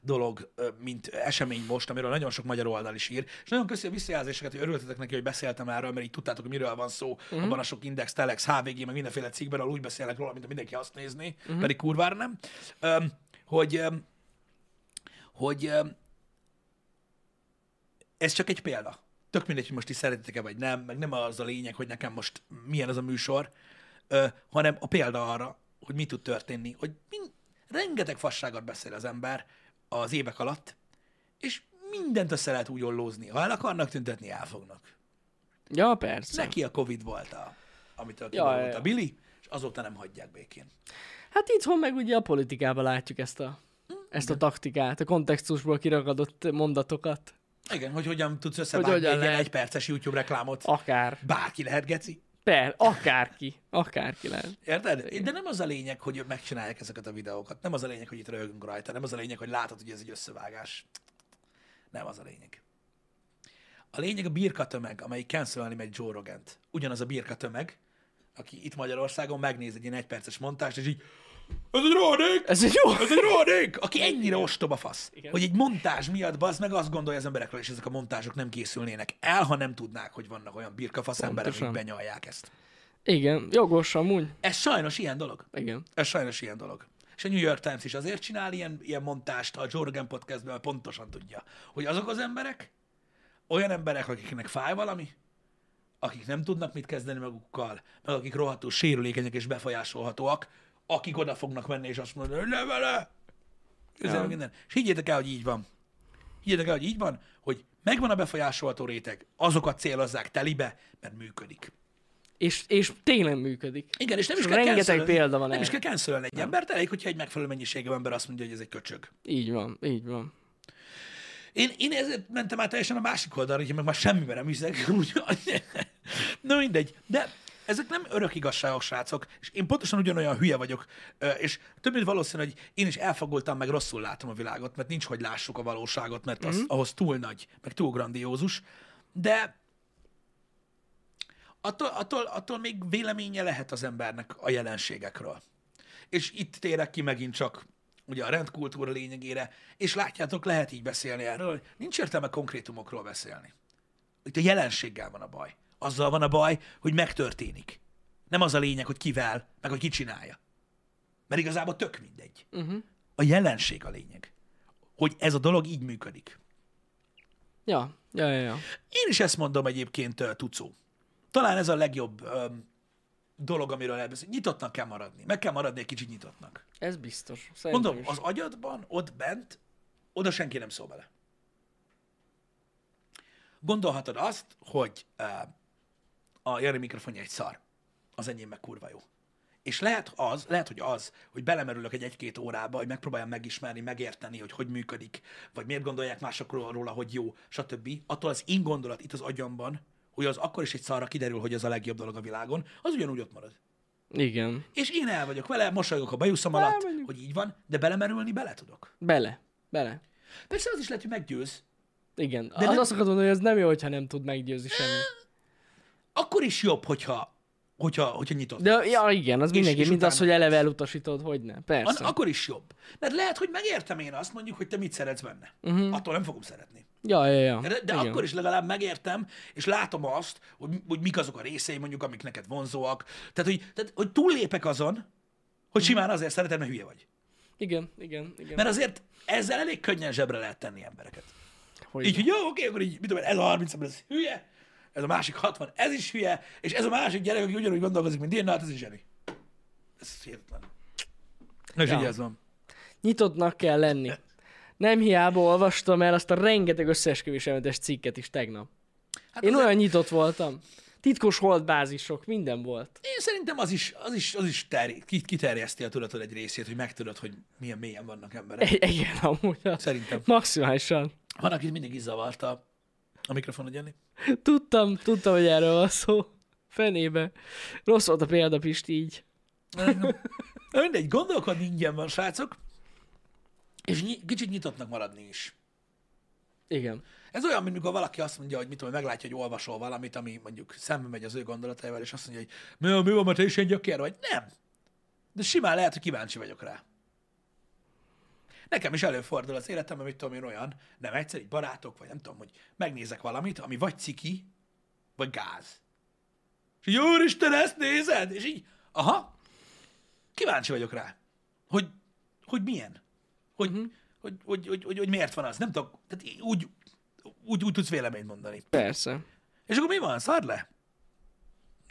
dolog, mint esemény most, amiről nagyon sok magyar oldal is ír. És nagyon köszi a visszajelzéseket, hogy örültetek neki, hogy beszéltem erről, mert így tudtátok, hogy miről van szó uh-huh. abban a sok Index, Telex, HVG, meg mindenféle cikkben, ahol úgy beszélek róla, mint mindenki azt nézni, uh-huh. pedig kurvára nem. Hogy, hogy ez csak egy példa. Tök mindegy, hogy most is szeretitek-e vagy nem, meg nem az a lényeg, hogy nekem most milyen az a műsor, ö, hanem a példa arra, hogy mi tud történni, hogy min- rengeteg fasságot beszél az ember az évek alatt, és mindent össze lehet úgy ollózni. Ha el akarnak tüntetni, elfognak. Ja, persze. Neki a Covid volt a, amitől Ja, ja. a Billy, és azóta nem hagyják békén. Hát itthon meg ugye a politikában látjuk ezt a, ezt a taktikát, a kontextusból kiragadott mondatokat. Igen, hogy hogyan tudsz összevágni hogyan egy lehet. egyperces YouTube reklámot. Akár. Bárki lehet, geci. Per, akárki. Akárki lehet. Érted? De nem az a lényeg, hogy megcsinálják ezeket a videókat. Nem az a lényeg, hogy itt röhögünk rajta. Nem az a lényeg, hogy látod, hogy ez egy összevágás. Nem az a lényeg. A lényeg a birka tömeg, amelyik cancelni megy Joe Rogant. Ugyanaz a birka tömeg, aki itt Magyarországon megnéz egy ilyen egyperces montást, és így ez egy rohadék! Ez egy jó. Ez egy rohadék! Aki ennyire ostoba fasz, Igen. hogy egy montázs miatt bazd meg azt gondolja az emberekről, és ezek a montázsok nem készülnének el, ha nem tudnák, hogy vannak olyan birkafasz emberek, akik benyalják ezt. Igen, jogos amúgy. Ez sajnos ilyen dolog. Igen. Ez sajnos ilyen dolog. És a New York Times is azért csinál ilyen, ilyen montást a Joe Rogan podcastben, mert pontosan tudja, hogy azok az emberek, olyan emberek, akiknek fáj valami, akik nem tudnak mit kezdeni magukkal, meg akik rohadtul sérülékenyek és befolyásolhatóak, akik oda fognak menni és azt mondani, hogy ne vele! Ez Ja. minden. És higgyétek el, hogy így van. Higgyétek el, hogy így van, hogy megvan a befolyásolható réteg, azokat célozzák telibe, mert működik. És, és tényleg működik. Igen, és nem is kell rengeteg példa van Nem is erre. kell cancelölni egy embert, elég, hogyha egy megfelelő mennyiségű ember azt mondja, hogy ez egy köcsög. Így van, így van. Én, én ezért mentem át teljesen a másik oldalra, hogy meg már semmiben nem hiszek. <laughs> Na mindegy. De ezek nem örök igazságok, srácok, és én pontosan ugyanolyan hülye vagyok, és több mint valószínű, hogy én is elfogultam, meg rosszul látom a világot, mert nincs, hogy lássuk a valóságot, mert az, ahhoz túl nagy, meg túl grandiózus, de attól, attól, attól még véleménye lehet az embernek a jelenségekről. És itt térek ki megint csak ugye a rendkultúra lényegére, és látjátok, lehet így beszélni erről, nincs értelme konkrétumokról beszélni. Itt a jelenséggel van a baj. Azzal van a baj, hogy megtörténik. Nem az a lényeg, hogy kivel, meg hogy ki csinálja. Mert igazából tök mindegy. Uh-huh. A jelenség a lényeg. Hogy ez a dolog így működik. Ja, ja, ja, ja. Én is ezt mondom egyébként uh, Tucó. Talán ez a legjobb um, dolog, amiről elbeszélünk. Nyitottnak kell maradni. Meg kell maradni egy kicsit nyitottnak. Ez biztos. Szerintem Mondom, is. az agyadban, ott bent, oda senki nem szól bele. Gondolhatod azt, hogy uh, a Jani mikrofonja egy szar. Az enyém meg kurva jó. És lehet az, lehet, hogy az, hogy belemerülök egy egy-két órába, hogy megpróbáljam megismerni, megérteni, hogy hogy működik, vagy miért gondolják mások róla, hogy jó, stb. Attól az én gondolat itt az agyamban, hogy az akkor is egy szarra kiderül, hogy ez a legjobb dolog a világon, az ugyanúgy ott marad. Igen. És én el vagyok vele, mosolygok a bajuszom alatt, mondjuk. hogy így van, de belemerülni bele tudok. Bele. Bele. Persze az is lehet, hogy meggyőz. Igen. De az nem- azt akarod mondani, hogy ez nem jó, hogyha nem tud meggyőzni semmi. Akkor is jobb, hogyha, hogyha, hogyha nyitott. De ja, igen, az mindenki, és mint az, hogy eleve elutasítod, hogy ne. An- Persze. akkor is jobb. Mert lehet, hogy megértem én azt, mondjuk, hogy te mit szeretsz benne. Uh-huh. Attól nem fogom szeretni. Ja, ja, ja. De, de igen. akkor is legalább megértem, és látom azt, hogy, hogy mik azok a részei, mondjuk, amik neked vonzóak. Tehát, hogy, tehát, hogy túllépek azon, hogy simán azért szereted, mert hülye vagy. Igen, igen, igen. Mert azért ezzel elég könnyen zsebre lehet tenni embereket. Hogy Így, hogy jó, oké, akkor így, mit tudom, én, ez a 30 ember, ez hülye, ez a másik 60, ez is hülye, és ez a másik gyerek, aki ugyanúgy gondolkozik, mint én, hát ez is zseni. Ez hihetetlen. Na, és Ja. így ez van. Nyitottnak kell lenni. Nem hiába olvastam el azt a rengeteg összeesküvéselmentes cikket is tegnap. Hát Én olyan nyitott voltam. Titkos holdbázisok, minden volt. Én szerintem az is, az is, az is terj, ki- kiterjeszti a tudatod egy részét, hogy megtudod, hogy milyen mélyen vannak emberek. I- igen, amúgy. Szerintem. Maximálisan. Van, aki mindig is zavarta a mikrofonod, Jani. Tudtam, tudtam, hogy erről van szó. Fenébe. Rossz volt a példa, Pisti, így. Na mindegy, gondolkodni ingyen van, srácok, és ny- kicsit nyitottnak maradni is. Igen. Ez olyan, mint mikor valaki azt mondja, hogy mit tudom, meglátja, hogy olvasol valamit, ami mondjuk szembe megy az ő gondolataival, és azt mondja, hogy mi, mi van, mert te is ilyen gyökér vagy. Nem. De simán lehet, hogy kíváncsi vagyok rá. Nekem is előfordul az életemben, mit tudom én olyan, nem egyszer, így barátok, vagy nem tudom, hogy megnézek valamit, ami vagy ciki, vagy gáz. És így, úristen, ezt nézed? És így, aha, kíváncsi vagyok rá, hogy, hogy milyen. Hogy, uh-huh. hogy, hogy, hogy, hogy, hogy, miért van az. Nem tudok, tehát úgy, úgy, úgy tudsz véleményt mondani. Persze. És akkor mi van? Szar le?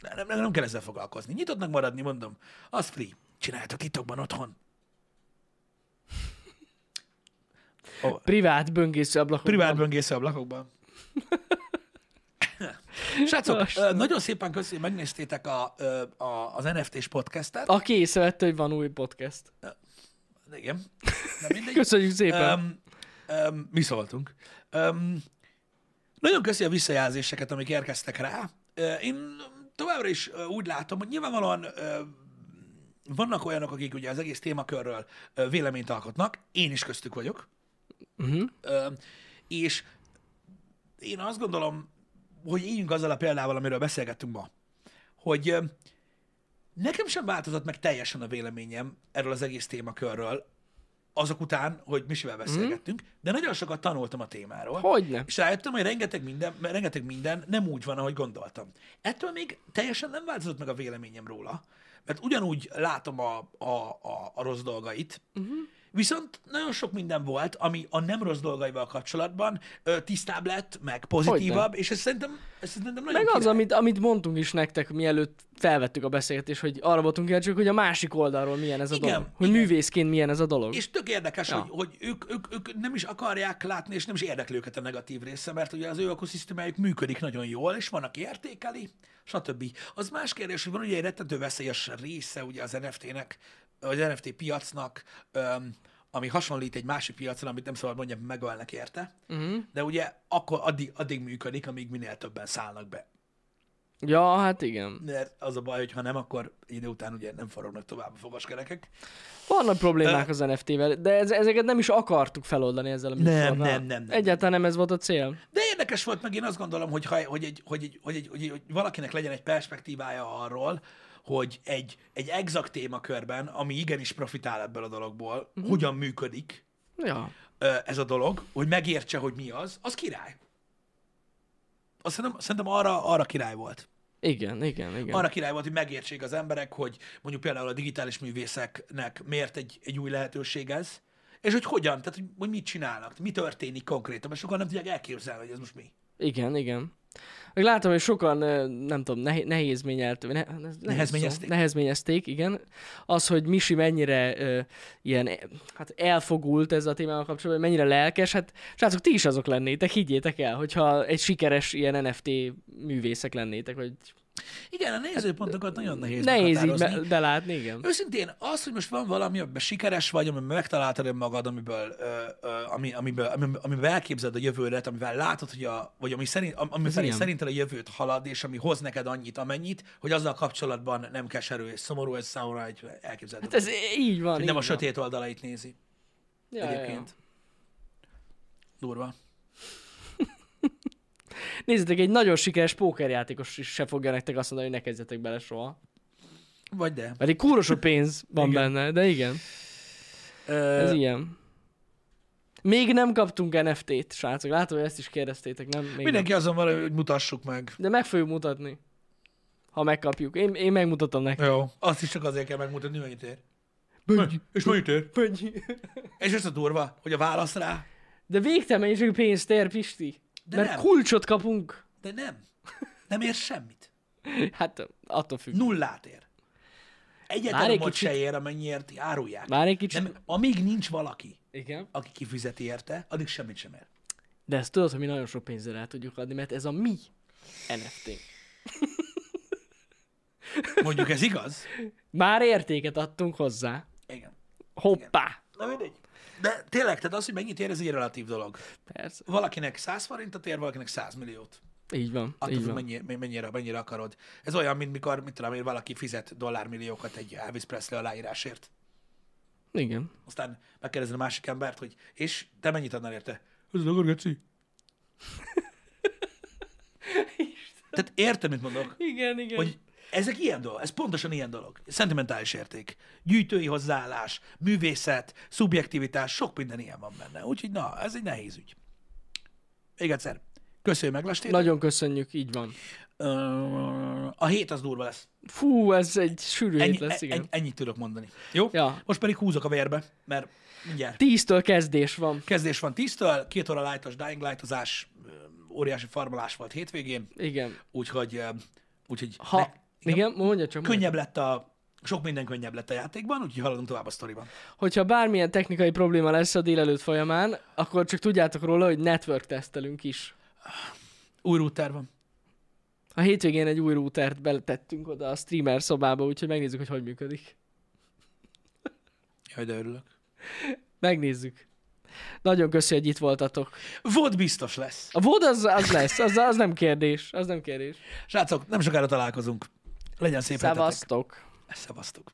Nem, nem, nem kell ezzel foglalkozni. Nyitottnak maradni, mondom. Az free. Csináljátok titokban otthon. Oh, Privát böngésző ablakokban. privát böngésző ablakokban. <laughs> Srácok, nagyon szépen köszönöm, hogy megnéztétek a, a, az NFT-s podcastet. Aki észrevette, hogy van új podcast. Igen. Nem mindegy. <laughs> Köszönjük szépen. Um, um, mi szóltunk. Um, nagyon köszi a visszajelzéseket, amik érkeztek rá. Én továbbra is úgy látom, hogy nyilvánvalóan vannak olyanok, akik ugye az egész témakörről véleményt alkotnak, én is köztük vagyok, Uh-huh. Ö, és én azt gondolom, hogy éljünk azzal a példával, amiről beszélgettünk ma, hogy nekem sem változott meg teljesen a véleményem erről az egész témakörről, azok után, hogy Misivel beszélgettünk, de nagyon sokat tanultam a témáról. Hogyne. És rájöttem, hogy rengeteg minden, rengeteg minden nem úgy van, ahogy gondoltam. Ettől még teljesen nem változott meg a véleményem róla, mert ugyanúgy látom a, a, a, a rossz dolgait, uh-huh. Viszont nagyon sok minden volt, ami a nem rossz dolgaival kapcsolatban ö, tisztább lett, meg pozitívabb, és ez szerintem, ez szerintem nagyon Meg az, király. amit, amit mondtunk is nektek, mielőtt felvettük a beszélgetést, hogy arra voltunk kíváncsiak, hogy a másik oldalról milyen ez a Igen, dolog. Hogy igen. művészként milyen ez a dolog. És tök érdekes, Ja. hogy, hogy ők, ők, ők nem is akarják látni, és nem is érdekli őket a negatív része, mert ugye az ő ökoszisztémájuk működik nagyon jól, és van, aki értékeli, stb. Az más kérdés, hogy van ugye egy rettentő veszélyes része ugye az NFT-nek, az NFT piacnak, öm, ami hasonlít egy másik piacra, amit nem szabad mondjam, megölnek érte, uh-huh. de ugye akkor addig, addig működik, amíg minél többen szállnak be. Ja, hát igen. Mert az a baj, hogy ha nem, akkor idő után ugye nem forognak tovább a fogaskerekek. Vannak problémák az NFT-vel, de ez, ezeket nem is akartuk feloldani ezzel a műsorral. nem, nem, nem. Egyáltalán nem ez volt a cél. De érdekes volt, meg én azt gondolom, hogy, ha, hogy, egy, hogy, egy, hogy, egy, hogy, egy, hogy valakinek legyen egy perspektívája arról, hogy egy, egy exakt témakörben, ami igenis profitál ebből a dologból, uh-huh. hogyan működik Ja. ez a dolog, hogy megértse, hogy mi az, az király. Azt szerintem, szerintem arra, arra király volt. Igen, igen, igen. Arra király volt, hogy megértsék az emberek, hogy mondjuk például a digitális művészeknek miért egy, egy új lehetőség ez, és hogy hogyan, tehát hogy, hogy mit csinálnak, mi történik konkrétan, mert sokan nem tudják elképzelni, hogy ez most mi. Igen, igen. Meg látom, hogy sokan, nem tudom, nehéz, nehézményelt, ne, Nehezményezték. Nehezményezték, igen. Az, hogy Misi mennyire ö, ilyen, hát elfogult ez a témával kapcsolatban, mennyire lelkes, hát srácok, ti is azok lennétek, higgyétek el, hogyha egy sikeres ilyen NFT művészek lennétek, hogy Igen, a nézőpontokat nagyon nehéz nehéz így be, belátni, igen. Őszintén, az, hogy most van valami, amiben sikeres vagy, amiben megtaláltad önmagad, amiből, ö, ö, ami, amiből, amiből, amiből elképzeled a jövődet, amivel látod, hogy a, vagy ami szerint, am- ami felé ilyen. szerinted a jövőt halad, és ami hoz neked annyit, amennyit, hogy azzal kapcsolatban nem keserű és szomorú, ez számomra egy elképzelhető. Hát ez így van. hogy így nem a van. sötét oldalait nézi Ja, ja, ja. egyébként. Durva. Nézzétek, egy nagyon sikeres pókerjátékos is se fogja nektek azt mondani, hogy ne kezdjetek bele soha. Vagy de. Pedig kúra sok pénz van Igen. benne, de igen, Ö, ez ilyen. Még nem kaptunk NFT-t, srácok. Látom, hogy ezt is kérdeztétek, nem? Még mindenki azon van, hogy mutassuk meg. nem. De meg fogjuk mutatni. Ha megkapjuk. Én, én megmutatom neki. Jó. Azt is csak azért kell megmutatni, mennyit ér. És mennyit ér? Pönnyi. És ez a durva, hogy a válasz rá, De végtelen mennyiségű pénzt ér, Pisti. De Mert nem. kulcsot kapunk. de nem. Nem ér semmit. <laughs> Hát attól függ. Nullát ér. Egyetlen egy kicsit. se ér, amennyiért árulják. Várj egy kicsit. Nem, amíg nincs valaki, Igen. aki kifizeti érte, addig semmit sem ér. De ezt tudod, hogy mi nagyon sok pénzzel el tudjuk adni, mert ez a mi NFT. <laughs> Mondjuk ez igaz? Már értéket adtunk hozzá. Igen. Hoppá! Na mindegy. De tényleg, tehát az, hogy mennyit ér, ez egy relatív dolog. Persze. Valakinek 100 forintot ér, valakinek 100 milliót. Így van. Attól így van. mennyi, mennyire, mennyire akarod. Ez olyan, mint mikor, mit tudom én, valaki fizet dollármilliókat egy Elvis Presley aláírásért. Igen. Aztán megkérdezed a másik embert, hogy és te mennyit adnál érte? Ez az agorgeci. <laughs> Tehát érted, mit mondok? Igen, igen. Hogy ezek ilyen dolgok, ez pontosan ilyen dolog. Szentimentális érték. Gyűjtői hozzáállás, művészet, szubjektivitás, sok minden ilyen van benne. Úgyhogy na, ez egy nehéz ügy. Még egyszer. Köszönjük, meglastétek. Nagyon köszönjük, így van. A hét az durva lesz. Fú, ez egy sűrű Ennyi, hét lesz, igen. ennyi, ennyit tudok mondani. Jó? Ja. Most pedig húzok a vérbe, mert mindjárt. Tíztől kezdés van. Kezdés van 10-től, két óra lightos Dying Lightozás, óriási farmolás volt hétvégén, Igen. úgyhogy, úgyhogy Ha... ne- Igen, mondja csak. mondja. könnyebb lett a, sok minden könnyebb lett a játékban, úgyhogy haladunk tovább a sztoriban. Hogyha bármilyen technikai probléma lesz a délelőtt folyamán, akkor csak tudjátok róla, hogy network tesztelünk is. Új router van. A hétvégén egy új routert beletettünk oda a streamer szobába, úgyhogy megnézzük, hogy hogy működik. Jaj, de örülök. Megnézzük. Nagyon köszi, hogy itt voltatok. Volt biztos lesz. A VOD az, az lesz, az, az nem kérdés. Az nem kérdés. Srácok, nem sokára találkozunk. Legyen szép hetetek. Szevasztok. Szevasztok.